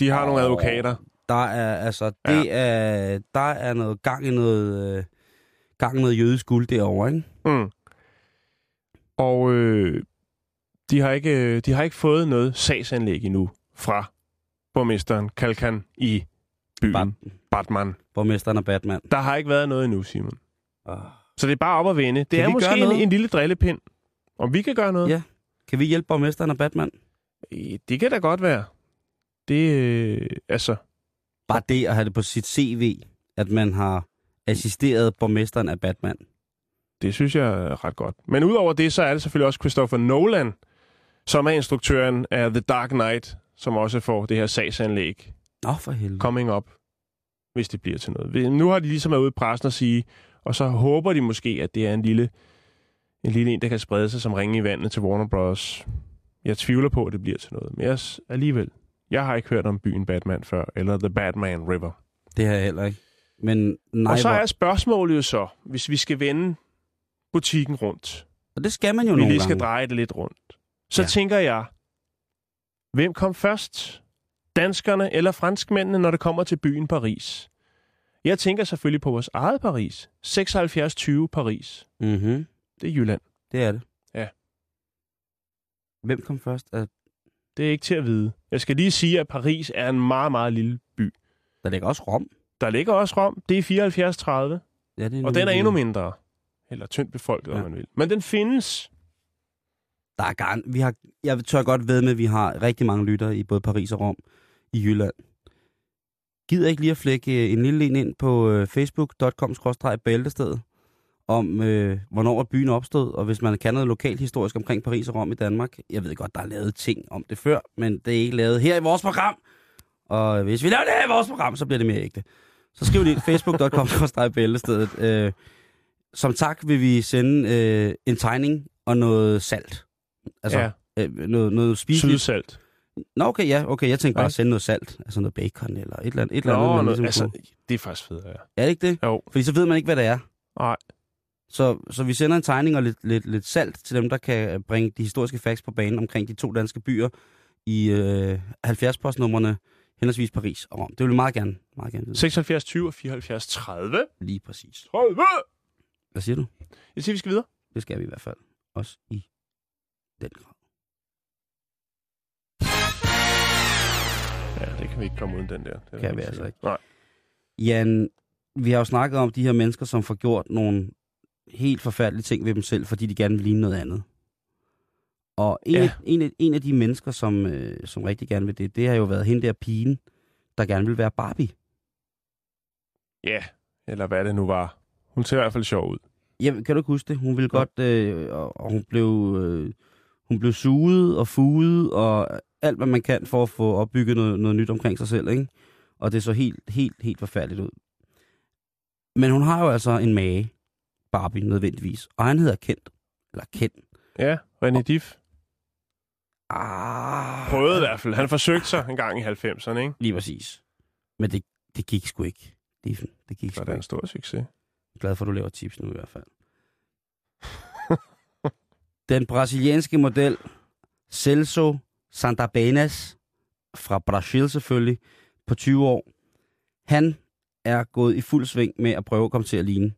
De har oh. nogle advokater. Der er, altså, det Ja. er, der er noget gang i noget, øh, gang i noget jødisk guld derovre, ikke? Mm. Og øh, de, har ikke, øh, de har ikke fået noget sagsanlæg endnu fra borgmesteren Kalkan i byen Bat- Batman. Borgmesteren og Batman. Der har ikke været noget endnu, Simon. Oh. Så det er bare op at vende. Det Kan er måske en, en lille drillepind. Om vi kan gøre noget? Ja. Kan vi hjælpe borgmesteren og Batman? Det kan da godt være. Det, øh, altså, Bare det at have det på sit CV, at man har assisteret borgmesteren af Batman. det synes jeg er ret godt. Men udover det, så er det selvfølgelig også Christopher Nolan, som er instruktøren af The Dark Knight, som også får det her sagsanlæg Nå, for helvede. coming up, hvis det bliver til noget. Vi- Nu har de ligesom været ude i pressen og sige, og så håber de måske, at det er en lille, en lille en, der kan sprede sig som ringe i vandet til Warner Bros. Jeg tvivler på, at det bliver til noget, men jeg, alligevel. Jeg har ikke hørt om byen Batman før, eller The Batman River. Det har jeg heller ikke. Men nej, og så er spørgsmålet jo så, hvis vi skal vende butikken rundt, og det skal man jo vi nogle lige skal gange. dreje det lidt rundt, så Ja. tænker jeg, hvem kom først? Danskerne eller franskmændene, når det kommer til byen Paris? Jeg tænker selvfølgelig på vores eget Paris. 76-20 Paris. Mm-hmm. Det er Jylland. Det er det. Ja. Hvem kom først? Er, Det er ikke til at vide. Jeg skal lige sige, at Paris er en meget, meget lille by. der ligger også Rom. Der ligger også Rom. Det er 74-30. Ja, det er Og den er endnu mindre. Eller tyndt befolket. Ja. om man vil. Men den findes. Der er gang. Vi har, jeg tør godt ved med, at vi har rigtig mange lyttere i både Paris og Rom i Jylland. Gider ikke lige at flække øh, en lille en ind på øh, facebook.com-bæltested om, øh, hvornår byen opstod, og hvis man kan noget lokalt historisk omkring Paris og Rom i Danmark. Jeg ved godt, der er lavet ting om det før, men det er ikke lavet her i vores program. Og hvis vi laver det her i vores program, så bliver det mere ægte. Så skriv lige facebook.com-bæltestedet. Øh, som tak vil vi sende øh, en tegning og noget salt. Altså, Ja. øh, noget, noget spiseligt. Sydsalt. Nå, okay, ja, okay. Jeg tænkte bare at sende noget salt. Altså noget bacon eller et eller andet. Et eller Nå, andet man noget, ligesom altså, kunne- det er faktisk federe, ja. Er det ikke det? Jo, Fordi så ved man ikke, hvad det er. nej. Så, så vi sender en tegning og lidt, lidt, lidt salt til dem, der kan bringe de historiske facts på banen omkring de to danske byer i øh, 70-postnummerne, henholdsvis Paris og Rom. Det vil vi meget gerne, meget gerne vide. 76, 20 og 74, 30. Lige præcis. 30! Hvad siger du? Jeg siger, vi skal videre. Det skal vi i hvert fald. Også i den grad. Ja, det kan vi ikke komme uden den der. Det Kan vi altså ikke. Nej. Jan, vi har jo snakket om de her mennesker, som får gjort nogle helt forfærdelige ting ved dem selv, fordi de gerne vil ligne noget andet. Og en, Ja. af, en, af, en af de mennesker, som, øh, som rigtig gerne vil det, det har jo været hende der pigen, der gerne vil være Barbie. Ja, eller hvad det nu var. Hun ser i hvert fald sjov ud. Ja, kan du ikke huske det? Hun ville godt, øh, og, og hun blev, øh, hun blev suget og fuget og alt, hvad man kan for at få opbygget noget, noget nyt omkring sig selv, ikke? Og det så helt, helt, helt forfærdeligt ud. Men hun har jo altså en mage, Barbie nødvendigvis, og han hedder Kent. Eller Ken. Ja, René Diff. Ah, Prøvede i hvert fald. Han forsøgte sig en gang i 90'erne, ikke? Lige præcis. Men det, det gik sgu ikke. Diffen. Det gik Så sgu det er en ikke. stor succes. Glad for, at du laver tips nu i hvert fald. Den brasilianske model Celso Santabenas fra Brasil selvfølgelig, på 20 år, han er gået i fuld sving med at prøve at komme til at ligne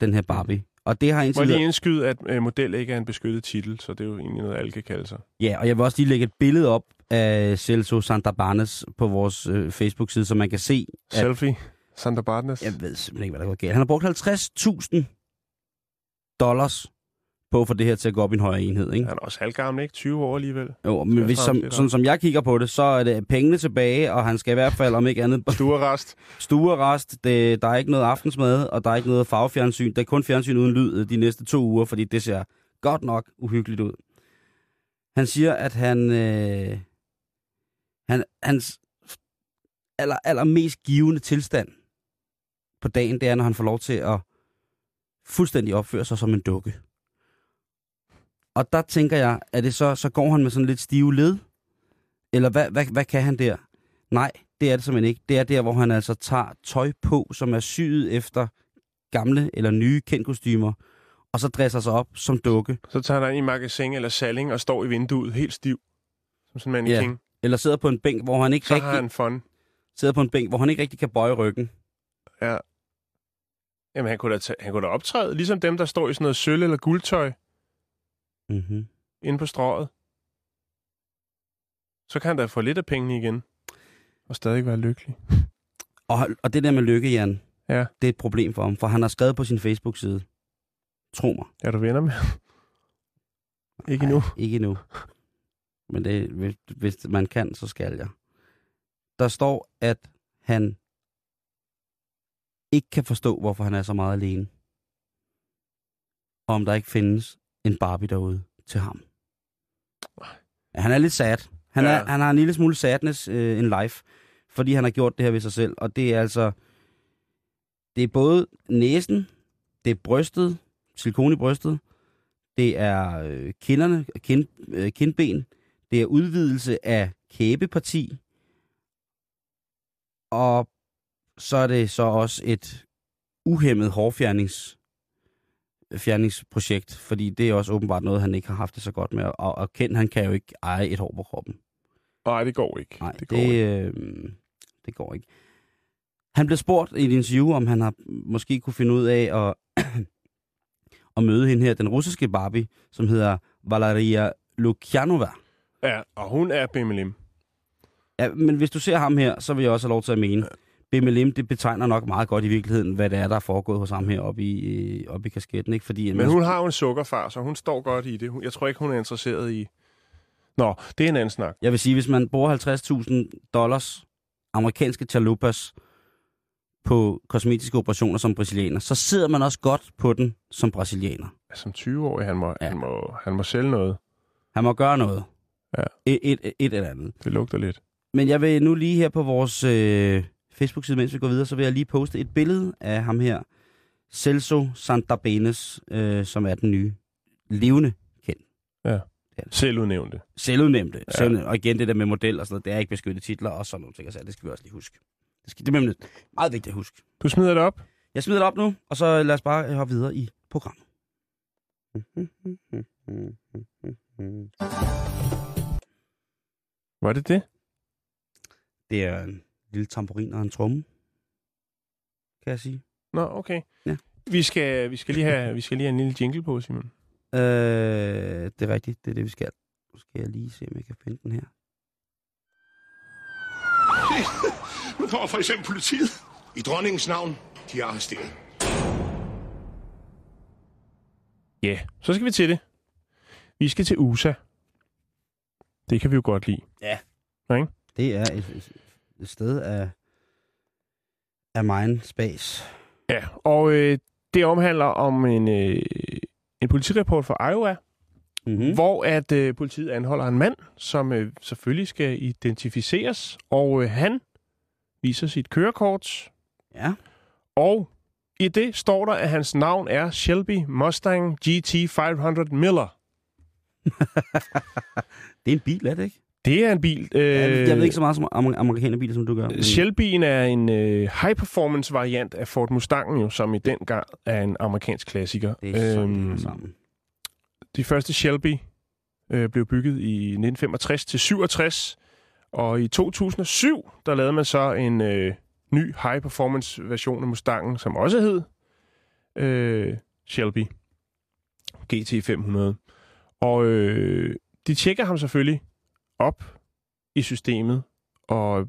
den her Barbie. Og det har Må indtil jeg lige indskyde, at øh, model ikke er en beskyttet titel, så det er jo egentlig noget, alle kan kalde sig. Ja, og jeg vil også lige lægge et billede op af Celso Santabanes på vores øh, Facebook-side, så man kan se, at Selfie. Santa Barnes. Jeg ved simpelthen ikke, hvad der går galt. Han har brugt 50.000 dollars på få det her til at gå op i en højere enhed, ikke? Han er også halvgammel, ikke? 20 år alligevel. Jo, men hvis, som, sådan som jeg kigger på det, så er det pengene tilbage, og han skal i hvert fald, om ikke andet, Stuerrest. stuerest. Det, der er ikke noget aftensmad, og der er ikke noget farvefjernsyn. Der er kun fjernsyn uden lyd øh, de næste to uger, fordi det ser godt nok uhyggeligt ud. Han siger, at han, øh, han hans aller, allermest givende tilstand på dagen, det er, når han får lov til at fuldstændig opføre sig som en dukke. Og der tænker jeg, er det så, så går han med sådan lidt stive led? Eller hvad, hvad, hvad kan han der? Nej, det er det simpelthen ikke. Det er der, hvor han altså tager tøj på, som er syet efter gamle eller nye kendkostymer, og så dresser sig op som dukke. Så tager han ind i magasin eller salling og står i vinduet helt stiv. Som sådan en Ja. mannequin. Eller sidder på en bænk, hvor han ikke Så rigtig, har han fun. sidder på en bænk, hvor han ikke rigtig kan bøje ryggen. Ja. Jamen, han kunne, da han kunne da optræde, ligesom dem, der står i sådan noget sølv- eller guldtøj Mm-hmm. inde på strået. Så kan han da få lidt af pengene igen. Og stadig være lykkelig. Og, og det der med lykke, Jan, Ja. det er et problem for ham, for han har skrevet på sin Facebook-side. Tro mig. Er du venner med ham? Ikke endnu. Nej, ikke endnu. Men det, hvis, hvis man kan, så skal jeg. Der står, at han ikke kan forstå, hvorfor han er så meget alene. Og om der ikke findes en Barbie derude til ham. Han er lidt sad. Han, Ja. er, han har en lille smule sadness øh, in life, fordi han har gjort det her ved sig selv. Og det er altså... Det er både næsen, det er brystet, silikon i brystet, det er øh, kinderne, kind, øh, kindben, det er udvidelse af kæbeparti, og så er det så også et uhemmet hårfjernings fjerningsprojekt, fordi det er også åbenbart noget, han ikke har haft det så godt med. Og, og Ken, han kan jo ikke eje et hår på kroppen. Nej, det går ikke. Nej, det det, går ikke. øh, det går ikke. Han blev spurgt i et interview, om han har måske kunne finde ud af at, at møde hende her, den russiske Barbie, som hedder Valeria Lukyanova. Ja, og hun er Bimmelim. Ja, men hvis du ser ham her, så vil jeg også have lov til at mene, BMLM, det betegner nok meget godt i virkeligheden, hvad det er, der er foregået hos ham her oppe i, øh, oppe i kasketten. Ikke? Fordi, Men hun har jo en sukkerfar, så hun står godt i det. Jeg tror ikke, hun er interesseret i... Nå, det er en anden snak. Jeg vil sige, hvis man bruger 50.000 dollars amerikanske chalupas på kosmetiske operationer som brasilianer, så sidder man også godt på den som brasilianer. Som 20-årig, han må, Ja. han, må, han må sælge noget. Han må gøre noget. Ja. Et, et, et, et eller andet. Det lugter lidt. Men jeg vil nu lige her på vores øh, Facebook-side, mens vi går videre, så vil jeg lige poste et billede af ham her, Celso Santabenes, øh, som er den nye levende Selvudnævnte. selvudnævnte. Ja. Ja. Og igen det der med model og sådan noget, det er ikke beskyttet titler og sådan nogle ting. Så det skal vi også lige huske. Det, skal, det er meget vigtigt at huske. Du smider det op. Jeg smider det op nu, og så lad os bare hoppe videre i programmet. Var det det? Det er en lille tamburin og en tromme, kan jeg sige. Nå, okay. Ja. Vi skal, vi, skal lige have, vi skal lige have en lille jingle på, Simon. Øh, det er rigtigt, det er det, vi skal. Nu skal jeg lige se, om jeg kan finde den her. Nu kommer for eksempel politiet. I dronningens navn, de er arresteret. Ja, yeah. så skal vi til det. Vi skal til USA. Det kan vi jo godt lide. Det er et, et, sted af, af mine space. Ja, og øh, det omhandler om en, øh, en politireport fra Iowa, Mm-hmm. mm. hvor at øh, politiet anholder en mand, som øh, selvfølgelig skal identificeres, og øh, han viser sit kørekort, Ja. og i det står der, at hans navn er Shelby Mustang GT 500 Miller. Det er en bil, er det ikke? Det er en bil. Øh, Øh, jeg ved ikke så meget som amer- amerikanerbiler, som du gør. men- Shelby'en er en øh, high-performance variant af Ford Mustangen, jo, som i den gang er en amerikansk klassiker. Det er sådan, Øhm, sammen. De første Shelby øh, blev bygget i 1965 til 67, og i 2007 der lavede man så en øh, ny high performance version af Mustangen, som også hed øh, Shelby GT500. Og øh, de tjekker ham selvfølgelig op i systemet, og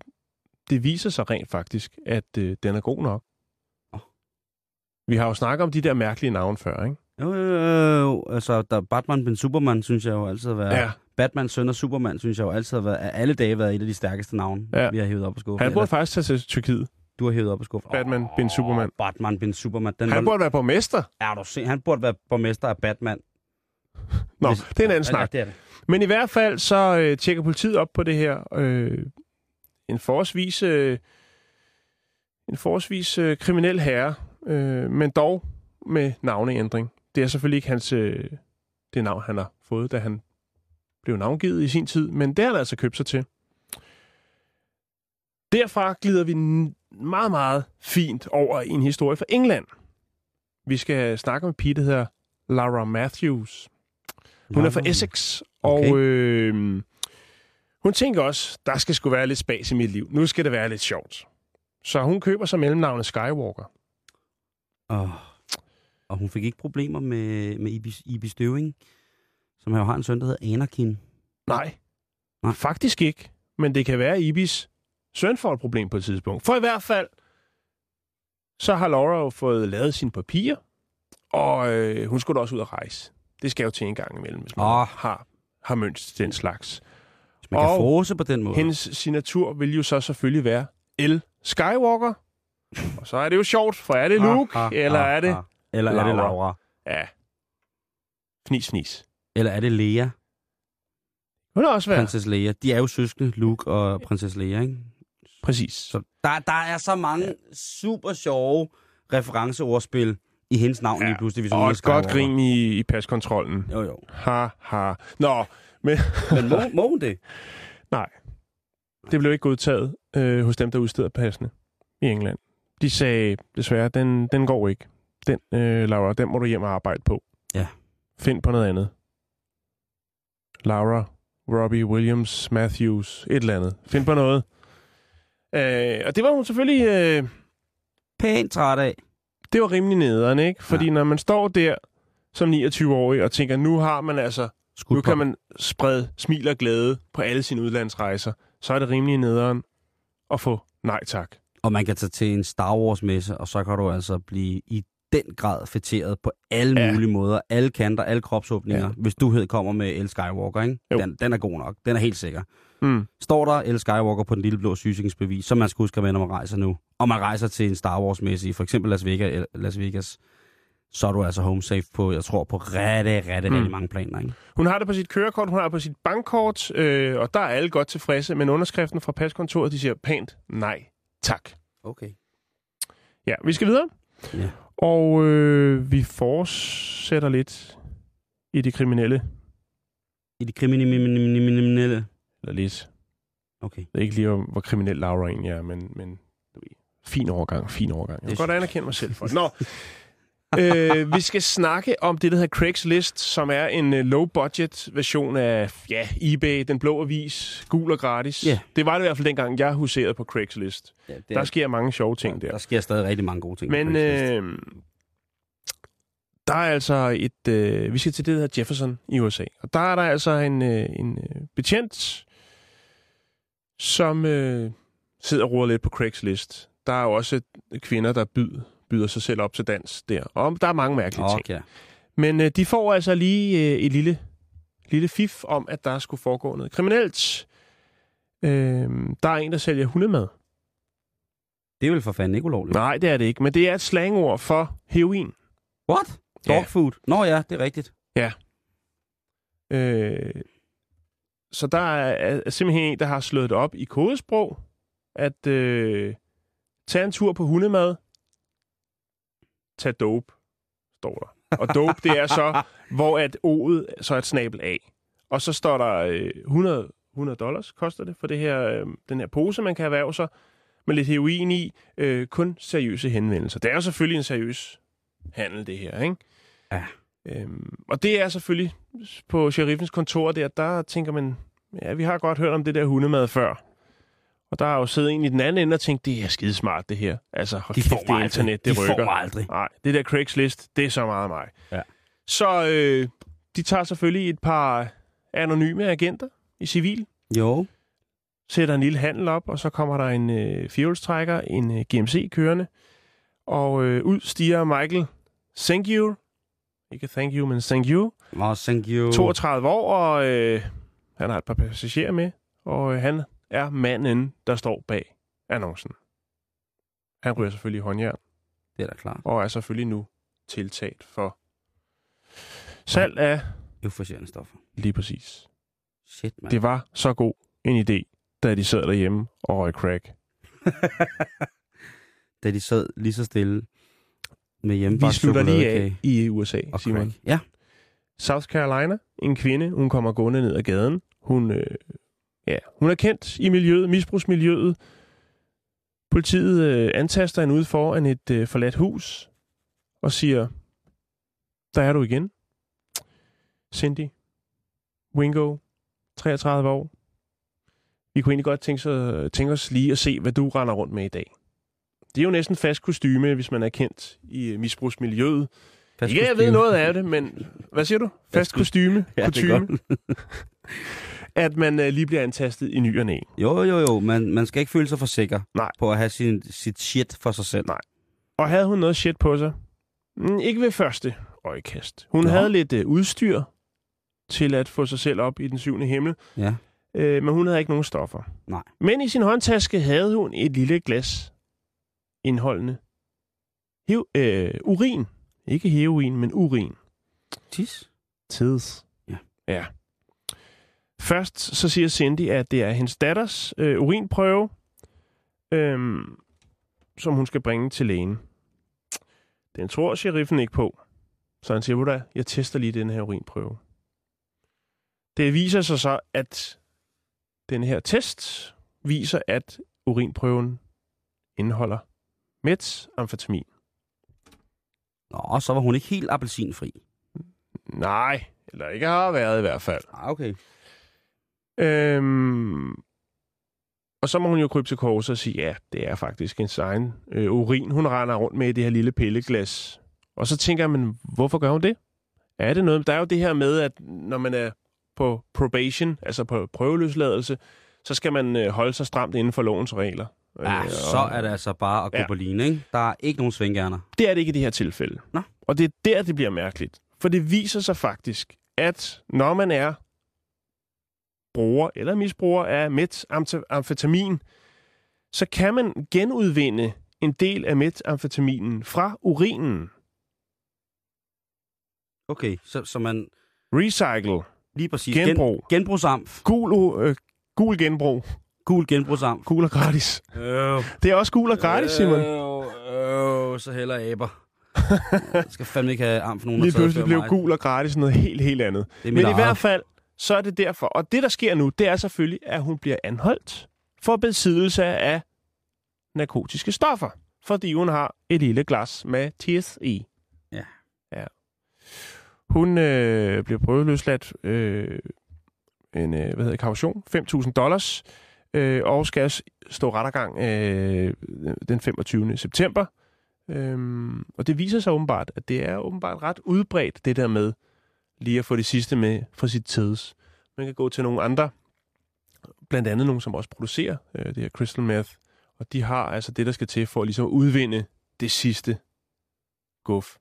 det viser sig rent faktisk, at øh, den er god nok. Vi har jo snakket om de der mærkelige navne før, ikke? Jo, jo, jo, jo. Altså, der Batman ben Superman, synes jeg jo altid har været... Ja. Batman, søn og Superman, synes jeg jo altid har været... af alle dage været et af de stærkeste navne, Ja. vi har hævet op på skuffen. Han burde faktisk tage til Tyrkiet. du har hævet op på skuffen. Batman bin Superman. Batman ben Superman. Den Han var, burde være borgmester. er du se, han burde være borgmester af Batman. Nå, Hvis- det er en anden Ja, snak. det er det. Men i hvert fald så øh, tjekker politiet op på det her. Øh, en forholdsvis, øh, en forholdsvis øh, kriminel herre, øh, men dog med navneændring. Det er selvfølgelig ikke hans, øh, det navn, han har fået, da han blev navngivet i sin tid, men det har han altså købt sig til. Derfra glider vi meget, meget fint over i en historie fra England. Vi skal snakke om en pige, der hedder Laura Matthews. Hun er fra. Essex, Okay. og øh, hun tænker også, der skal sgu være lidt spas i mit liv. Nu skal det være lidt sjovt. Så hun køber sig mellemnavnet Skywalker. Og, og hun fik ikke problemer med, med Ibi, Ibi Støving, som jo har en søn, der hedder Anakin. Nej, Nej. faktisk ikke. Men det kan være, at Ibis søn får et problem på et tidspunkt. For i hvert fald, så har Laura jo fået lavet sine papirer, og øh, hun skulle da også ud at rejse. Det skal jo til en gang imellem, hvis man Åh. har, har mønt til den slags. Hvis man kan Og frose på den måde. Hendes signatur vil jo så selvfølgelig være L. Skywalker. Og så er det jo sjovt, for er det Luke, Ah, ah, eller ah, er det... ah. Eller er det Laura? Laura? Ja. Fnis, fnis. Eller er det Lea? Hun er også været. prinsesse Leia. De er jo søskende, Luke og prinsesse Leia, ikke? Præcis. Så der, der er så mange super sjove referenceordspil i hendes navn ja. lige pludselig. Hvis Og et godt grin i, i paskontrollen. Jo, jo. Ha, ha. Nå, men Men må, må hun det? nej. Det blev ikke godtaget øh, hos dem, der udsteder passene i England. De sagde, desværre, den, den går ikke. Den, øh, Laura, den må du hjem og arbejde på. Ja. Find på noget andet. Laura, Robbie, Williams, Matthews, et eller andet. Find på noget. Øh, og det var hun selvfølgelig... Øh, Pænt træt af. Det var rimelig nederen, ikke? Fordi ja. når man står der som 29-årig og tænker, nu har man altså Skud nu kan man sprede smil og glæde på alle sine udlandsrejser. Så er det rimelig nederen at få nej tak. Og man kan tage til en Star Wars-messe, og så kan du altså blive i den grad fætteret på alle Ja. mulige måder. Alle kanter, alle kropsåbninger. Ja. Ja. Hvis du hed kommer med El Skywalker, ikke? Jo. Den, den er god nok. Den er helt sikker. Mm. Står der El Skywalker på den lille blå sygesikringsbevis, som man skal huske, at når man rejser nu, og man rejser til en Star Wars-messe i for eksempel Las Vegas, Las Vegas så er du altså home safe på, jeg tror, på rigtig, rigtig, Mm. rigtig mange planer. Ikke? Hun har det på sit kørekort, hun har det på sit bankkort, øh, og der er alle godt tilfredse. Men underskriften fra paskontoret, de siger pænt nej tak. Okay. Ja, vi skal videre. Ja. Og øh, vi fortsætter lidt i det kriminelle. I de kriminelle... Eller lidt. Okay. Det er ikke lige, hvor kriminel Laura egentlig er, men, men du ved, fin overgang, fin overgang. Jeg vil godt anerkende mig selv for det. Nå. øh, vi skal snakke om det, der hedder Craigslist, som er en uh, low-budget version af ja, eBay, den blå avis, gul og gratis. Ja. Det var det i hvert fald dengang, jeg huserede på Craigslist. Ja, det Der sker mange sjove ting der. Der sker stadig rigtig mange gode ting. Men øh, der er altså et... Øh, vi skal til det, der hedder Jefferson i USA. Og der er der altså en, øh, en øh, betjent, som øh, sidder og roder lidt på Craigslist. Der er jo også kvinder, der byder, byder sig selv op til dans der. Og der er mange mærkelige ting. Okay. Men øh, de får altså lige øh, et lille, lille fif om, at der skulle foregå noget kriminelt. Øh, der er en, der sælger hundemad. Det er vel for fanden ikke ulovligt. Nej, det er det ikke. Men det er et slangord for heroin. What? Ja. Dog food? Nå ja, det er rigtigt. Øh, så der er, er simpelthen en, der har slået det op i kodesprog, at øh, tage en tur på hundemad, tag dope, står der. Og dope, det er så, hvor at O'et så er et snabel af. Og så står der øh, 100, 100 dollars, koster det, for det her, øh, den her pose, man kan erhverve sig, med lidt heroin i, øh, kun seriøse henvendelser. Det er jo selvfølgelig en seriøs handel, det her, ikke? Ja. Øhm, og det er selvfølgelig på sheriffens kontor der, der tænker man, ja, vi har godt hørt om det der hundemad før. Og der er jo siddet en i den anden ende og tænkt, det er skidesmart det her. Altså, hold De kæft, det aldrig. internet, det De rykker. får aldrig. Nej, det der Craigslist, det er så meget mig. Ja. Så øh, de tager selvfølgelig et par anonyme agenter i civil, Jo. sætter en lille handel op, og så kommer der en øh, fjolstrækker, en øh, GMC kørende, og øh, ud stiger Michael you. Ikke thank you, men thank you. Oh, thank you. 32 år, og øh, han har et par passagerer med, og øh, han er manden, der står bag annoncen. Han ryger selvfølgelig håndjern, Det er da klart. og er selvfølgelig nu tiltalt for salg af Euforiserende stoffer. lige præcis. Shit, mand. Det var så god en idé, da de sad derhjemme og røg crack. da de sad lige så stille med Vi hjemmebagt slutter lige af i USA, og Simon. crack. Ja. South Carolina, en kvinde, hun kommer gående ned ad gaden. Hun, øh, ja, hun er kendt i miljøet, misbrugsmiljøet. Politiet øh, antaster hende ud foran et øh, forladt hus og siger, der er du igen. Cindy, Wingo, 33 år. Vi kunne egentlig godt tænke, sig, tænke os lige at se, hvad du render rundt med i dag. Det er jo næsten fast kostyme, hvis man er kendt i øh, misbrugsmiljøet. Fast Ja, jeg ved noget af det, men hvad siger du? Fast kostyme, Ja, godt. at man uh, lige bliver antastet i ny og næ. Jo, jo, jo. Man, man skal ikke føle sig for sikker Nej. på at have sin, sit shit for sig selv. Nej. Og havde hun noget shit på sig? Mm, ikke ved første øjekast. Hun Nå. havde lidt uh, udstyr til at få sig selv op i den syvende himmel, Ja. uh, men hun havde ikke nogen stoffer. Nej. Men i sin håndtaske havde hun et lille glas indholdende Hev, øh, urin. Ikke heroin, men urin. Tis. Tids. Ja. Ja. Først så siger Cindy, at det er hendes datters øh, urinprøve, øh, som hun skal bringe til lægen. Den tror sheriffen ikke på. Så han siger, at jeg tester lige den her urinprøve. Det viser sig så, at den her test viser, at urinprøven indeholder metamfetamin. Nå, så var hun ikke helt appelsinfri. Nej, eller ikke har været i hvert fald. Ah, okay. Øhm, og så må hun jo krybe til korset og sige, ja, det er faktisk en egen øh, urin, hun render rundt med i det her lille pilleglas. Og så tænker jeg, men hvorfor gør hun det? Er det noget? Der er jo det her med, at når man er på probation, altså på prøveløsladelse, så skal man øh, holde sig stramt inden for lovens regler. Ja, Øh, så og er det altså bare at gå Ja. på line, ikke? Der er ikke nogen svingerner. Det er det ikke i det her tilfælde. Nå. Og det er der, det bliver mærkeligt. For det viser sig faktisk, at når man er bruger eller misbruger af metamfetamin, så kan man genudvinde en del af metamfetaminen fra urinen. Okay, så, så man Recycle. lige præcis... Genbrug. Gen, genbrugsamf. Gul, øh, gul genbrug. Gul genbrugsamf. Gul og gratis. Øh, Det er også gul og gratis, Simon. Øh, øh, så heller aber. Jeg skal fandme ikke have arm for nogen, Lige pludselig blev gul og gratis noget helt, helt andet. Men i eget. hvert fald, så er det derfor. Og det, der sker nu, det er selvfølgelig, at hun bliver anholdt for besiddelse af narkotiske stoffer. Fordi hun har et lille glas med teeth i. Ja. ja. Hun øh, bliver prøveløsladt øh, en øh, hvad hedder, kaution, 5.000 dollars, øh, og skal s- stå rettergang øh, den 25. september. Øhm, og det viser sig åbenbart, at det er åbenbart ret udbredt, det der med lige at få det sidste med fra sit tids. Man kan gå til nogle andre, blandt andet nogle, som også producerer øh, det her crystal meth, og de har altså det, der skal til for at ligesom udvinde det sidste guf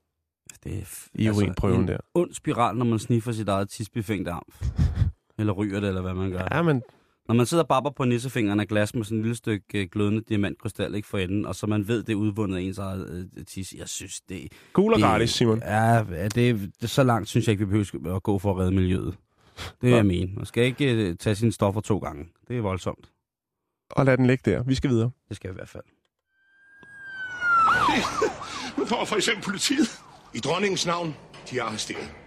Det er i altså, urinprøven en der. ond spiral, når man sniffer sit eget tidsbefængte arm. eller ryger det, eller hvad man gør. Ja, men Når man sidder og babber på nissefingeren af glas med sådan et lille stykke øh, glødende diamantkrystal ikke for enden, og så man ved, det er udvundet af ens eget øh, tis. Jeg synes, det, gul og det gratis, Simon. Ja, det, det, så langt synes jeg ikke, vi behøver at gå for at redde miljøet. Det vil jeg mene. Man skal ikke øh, tage sine stoffer to gange. Det er voldsomt. Og lad den ligge der. Vi skal videre. Det skal vi i hvert fald. Nu får for eksempel politiet. I dronningens navn, de er arresteret.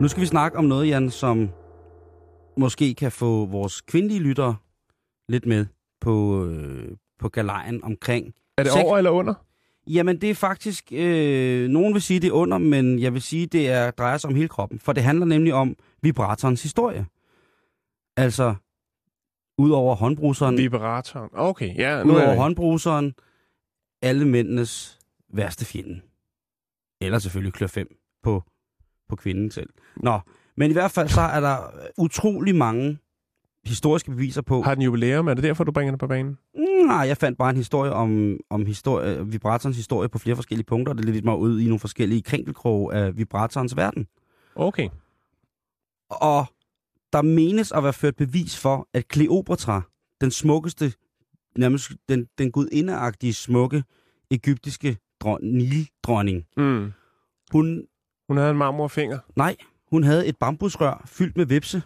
Nu skal vi snakke om noget, Jan, som måske kan få vores kvindelige lyttere lidt med på, øh, på galejen omkring. Er det over eller under? Jamen, det er faktisk... Øh, nogen vil sige, det er under, men jeg vil sige, det er, drejer sig om hele kroppen. For det handler nemlig om vibratorens historie. Altså, ud over håndbruseren, Vibratoren. Okay, ja. Nu ud er håndbruseren, alle mændenes værste fjende. Eller selvfølgelig klør 5 på, på kvinden selv. Nå, men i hvert fald så er der utrolig mange historiske beviser på... Har den jubilæum? Er det derfor, du bringer det på banen? Nej, jeg fandt bare en historie om, om historie, vibratorens historie på flere forskellige punkter, det ledte mig ud i nogle forskellige krænkelkroge af vibratorens verden. Okay. Og der menes at være ført bevis for, at Kleopatra, den smukkeste, nærmest den, den gudindeagtige smukke egyptiske dron, Nildronning, Mm. hun, Hun havde en marmorfinger. nej, hun havde et bambusrør fyldt med vipse.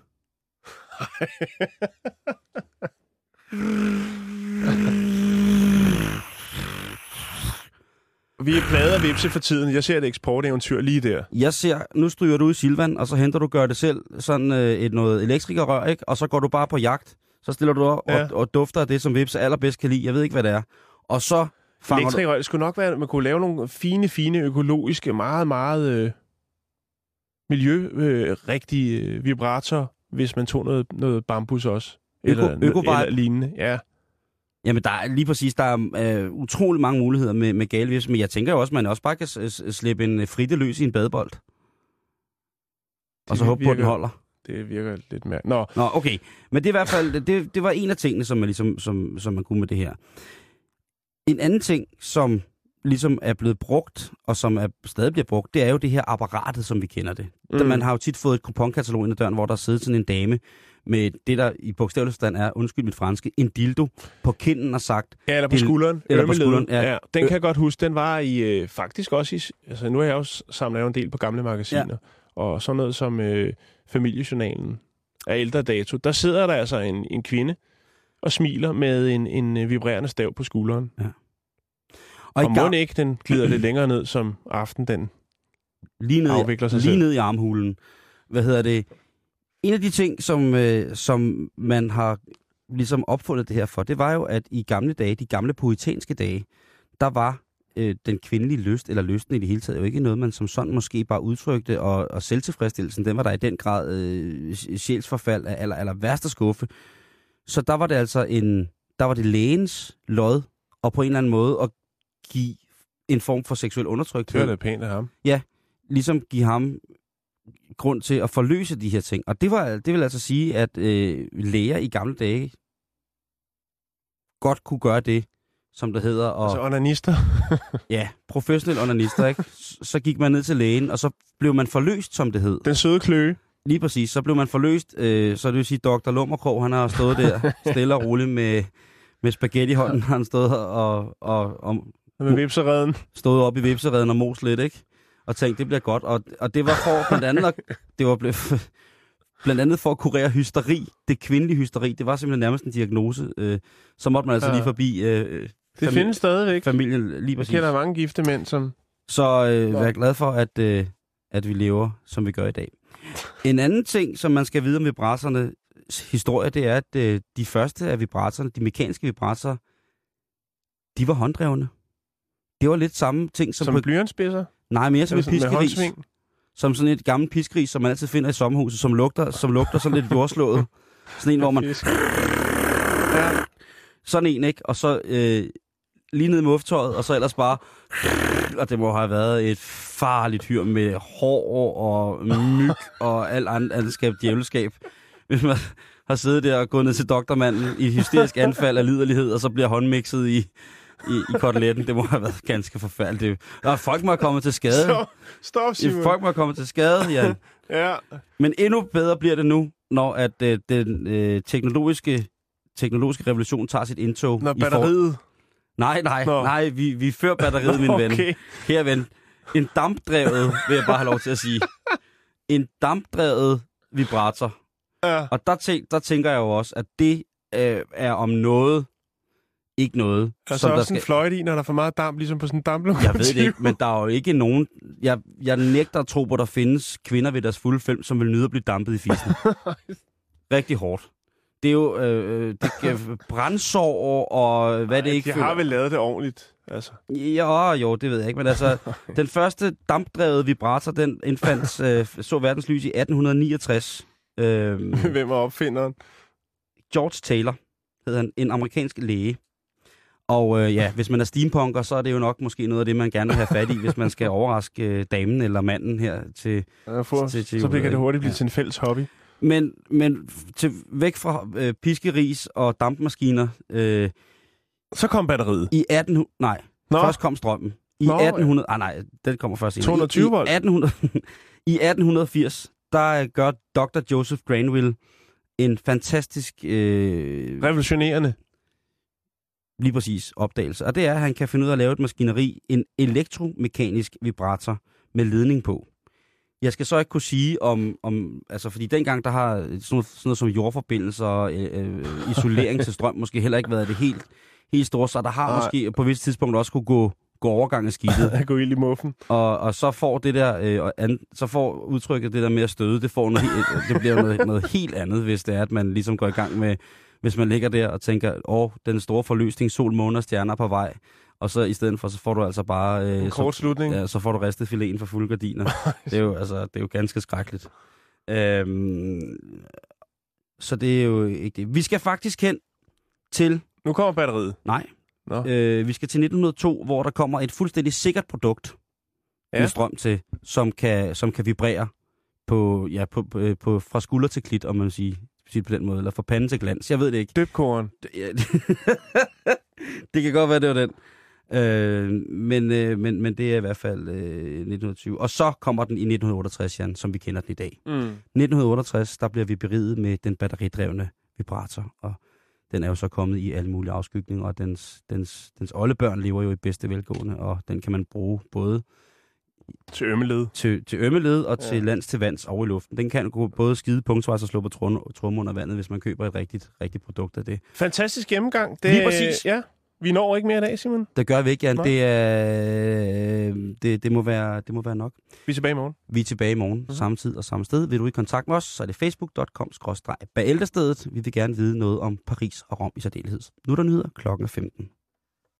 Vi er pladet af vipse for tiden. Jeg ser et eksporteventyr lige der. Jeg ser, nu stryger du i Silvan, og så henter du gør det selv, sådan øh, et noget elektrikerrør, ikke? Og så går du bare på jagt. Så stiller du op Ja. og, og dufter af det, som Vips allerbedst kan lide. Jeg ved ikke, hvad det er. Og så fanger du... Det skulle nok være, at man kunne lave nogle fine, fine, økologiske, meget, meget øh, miljørigtige øh, vibratorer, hvis man tog noget, noget bambus også. Eller, Øko- øko-vibe. eller lignende. Ja. Jamen, der er lige præcis, der er øh, utrolig mange muligheder med, med gale Vips, men jeg tænker jo også, at man også bare kan slippe en øh, fritte løs i en badebold. Og så Det håbe på, at den holder. Det virker lidt mere. Nå, Nå, okay. Men det er i hvert fald, det, det var en af tingene, som man, ligesom, som, som man kunne med det her. En anden ting, som ligesom er blevet brugt, og som er, stadig bliver brugt, det er jo det her apparatet, som vi kender det. Mm. Mm. Man har jo tit fået et kuponkatalog ind ad døren, hvor der sidder sådan en dame med det, der i bogstavelig forstand er, undskyld mit franske, en dildo på kinden og sagt, ja, eller på skulderen. eller på skulderen, ja. ja. Den kan jeg godt huske. Den var i, øh, faktisk også i... Altså, nu har jeg også samlet jo en del på gamle magasiner. Ja. og sådan noget som øh, familiejournalen af ældre dato, der sidder der altså en, en kvinde og smiler med en, en øh, vibrerende stav på skulderen. Og, Og, og må ikke, den glider lidt længere ned, som aften den lige ned, afvikler sig lige selv. ned i armhulen. Hvad hedder det? En af de ting, som, øh, som man har ligesom opfundet det her for, det var jo, at i gamle dage, de gamle poetanske dage, der var øh, den kvindelige lyst, eller lysten i det hele taget, jo ikke noget, man som sådan måske bare udtrykte, og, og selvtilfredsstillelsen, den var der i den grad øh, sjælsforfald af aller, aller værste skuffe. Så der var det altså en, der var det lægens lod, og på en eller anden måde at give en form for seksuel Det var undertrykthed da pænt af ham. ligesom give ham grund til at forløse de her ting. Og det, var, det vil altså sige, at øh, læger i gamle dage godt kunne gøre det, som det hedder, og Altså onanister. ja, professionel onanister, ikke? Så gik man ned til lægen, og så blev man forløst, som det hed. Den søde kløe. Lige præcis, så blev man forløst, øh, så det vil sige, Dr. Lummerkrog, han har stået der stille og roligt med, med spaghetti i hånden, han stod og, og, og Med vipsereden. stået op i vipsereden og mos lidt, ikke? Og tænkte, det bliver godt. Og, og det var for blandt andet, at, det var blevet, blandt andet for at kurere hysteri. Det kvindelige hysteri, det var simpelthen nærmest en diagnose. Øh, så måtte man altså Ja. lige forbi øh, Det Famili- findes stadigvæk. familien lige Jeg præcis. kender mange gifte mænd, som... Så øh, vær glad for, at, øh, at vi lever, som vi gør i dag. En anden ting, som man skal vide om vibratorerne historie, det er, at øh, de første af vibratorerne, de mekaniske vibratorer, de var hånddrevne. Det var lidt samme ting som, Som på, blyantspidser. nej, mere som et med piskeris. Som sådan et gammelt piskris, som man altid finder i sommerhuset, som lugter, som lugter sådan lidt jordslået. Sådan en, hvor man... Ja. Sådan en, ikke? Og så øh, lige ned i muftøjet, og så ellers bare... Og det må have været et farligt hyr med hår og myg og alt andet andetskab, djævelskab. Hvis man har siddet der og gået ned til doktormanden i et hysterisk anfald af liderlighed, og så bliver håndmixet i, i, i koteletten. Det må have været ganske forfærdeligt. Og folk må have kommet til skade. Så, stop, Simon. Folk må have kommet til skade, Jan. Ja. Men endnu bedre bliver det nu, når at øh, den øh, teknologiske, teknologiske revolution tager sit indtog. Når for- batteriet... Nej, nej, Nå. nej, vi, vi er før batteriet, min ven. Okay. Her, ven. En dampdrevet, vil jeg bare have lov til at sige. En dampdrevet vibrator. Ja. Og der, tænk, der tænker jeg jo også, at det øh, er om noget, ikke noget. Der er så også en fløjte i, når der er for meget damp, ligesom på sådan en damplokomotiv. Jeg ved det ikke, men der er jo ikke nogen... Jeg, jeg nægter at tro på, at der findes kvinder ved deres fulde fem, som vil nyde at blive dampet i fisen. Rigtig hårdt. Det er jo øh, det kan, brændsår og hvad det ikke De har vel lavet det ordentligt. Altså. Ja, jo, det ved jeg ikke, men altså, den første dampdrevet vibrator, den indfandt, øh, så verdens lys i 1869. Øh, Hvem er opfinderen? George Taylor hed han, en amerikansk læge. Og øh, ja, hvis man er steampunker, så er det jo nok måske noget af det, man gerne vil have fat i, hvis man skal overraske øh, damen eller manden her til... Ja, for, Til- til så kan det hurtigt blive ja. til en fælles hobby. Men, men til, væk fra øh, piskeris og dampmaskiner øh, Så kom batteriet. i 18... Nej, Nå, Først kom strømmen. I Nå, 1800... Ah, nej, den kommer først senere. 220 I, volt. I, 1800, I 1880, der øh, gør Dr. Joseph Granville en fantastisk, øh, revolutionerende. Lige præcis, opdagelse. Og det er, at han kan finde ud af at lave et maskineri, en elektromekanisk vibrator med ledning på. Jeg skal så ikke kunne sige om, om altså fordi dengang der har sådan noget, sådan noget som jordforbindelser og øh, øh, isolering til strøm måske heller ikke været det helt, helt store, så der har Nej. måske på et vist tidspunkt også kunne gå, gå overgang af skidtet. Gå ild i muffen. Og, og så får det der, øh, an, så får udtrykket det der med at støde, det, får noget, helt- det bliver noget, noget helt andet, hvis det er, at man ligesom går i gang med, hvis man ligger der og tænker, åh, den store forløsning, sol, måne og stjerner er på vej, og så i stedet for, så får du altså bare, øh, En så, kort slutning. ja, så får du ristet filéen for fulde gardiner. det er jo, altså, det er jo ganske skrækkeligt. Øhm, så det er jo ikke det. Vi skal faktisk hen til, Nu kommer batteriet. nej, Nå. øh, vi skal til 1902, hvor der kommer et fuldstændig sikkert produkt, Ja. ja. med strøm til, som kan, som kan vibrere på, ja, på, på, på, fra skulder til klit, om man vil sige, sige på den måde, eller fra pande til glans. Jeg ved det ikke. Døbkoren. Ja, det kan godt være, det var den. Øh, men, øh, men, men det er i hvert fald øh, 1920. Og så kommer den i 1968, Jan, som vi kender den i dag. Mm. 1968, der bliver vi beriget med den batteridrevne vibrator, og den er jo så kommet i alle mulige afskygninger, og dens, dens, dens oldebørn lever jo i bedste velgående, og den kan man bruge både Til ømmeled. til, til ømmeled og Ja. til lands til vands over i luften. Den kan gå både skide punktvejs og slå på trum, trum under vandet, hvis man køber et rigtigt, rigtigt produkt af det. Fantastisk gennemgang. Det, Lige præcis. Ja, vi når ikke mere i dag, Simon. Det gør vi ikke, Jan. Nej. Det, er, det, det, må være, det må være nok. Vi er tilbage i morgen. Vi er tilbage i morgen, mm-hmm. samme tid og samme sted. Vil du i kontakt med os, så er det facebook.com-bæltestedet. Vi vil gerne vide noget om Paris og Rom i særdeleshed. Nu er der nyheder klokken er 15.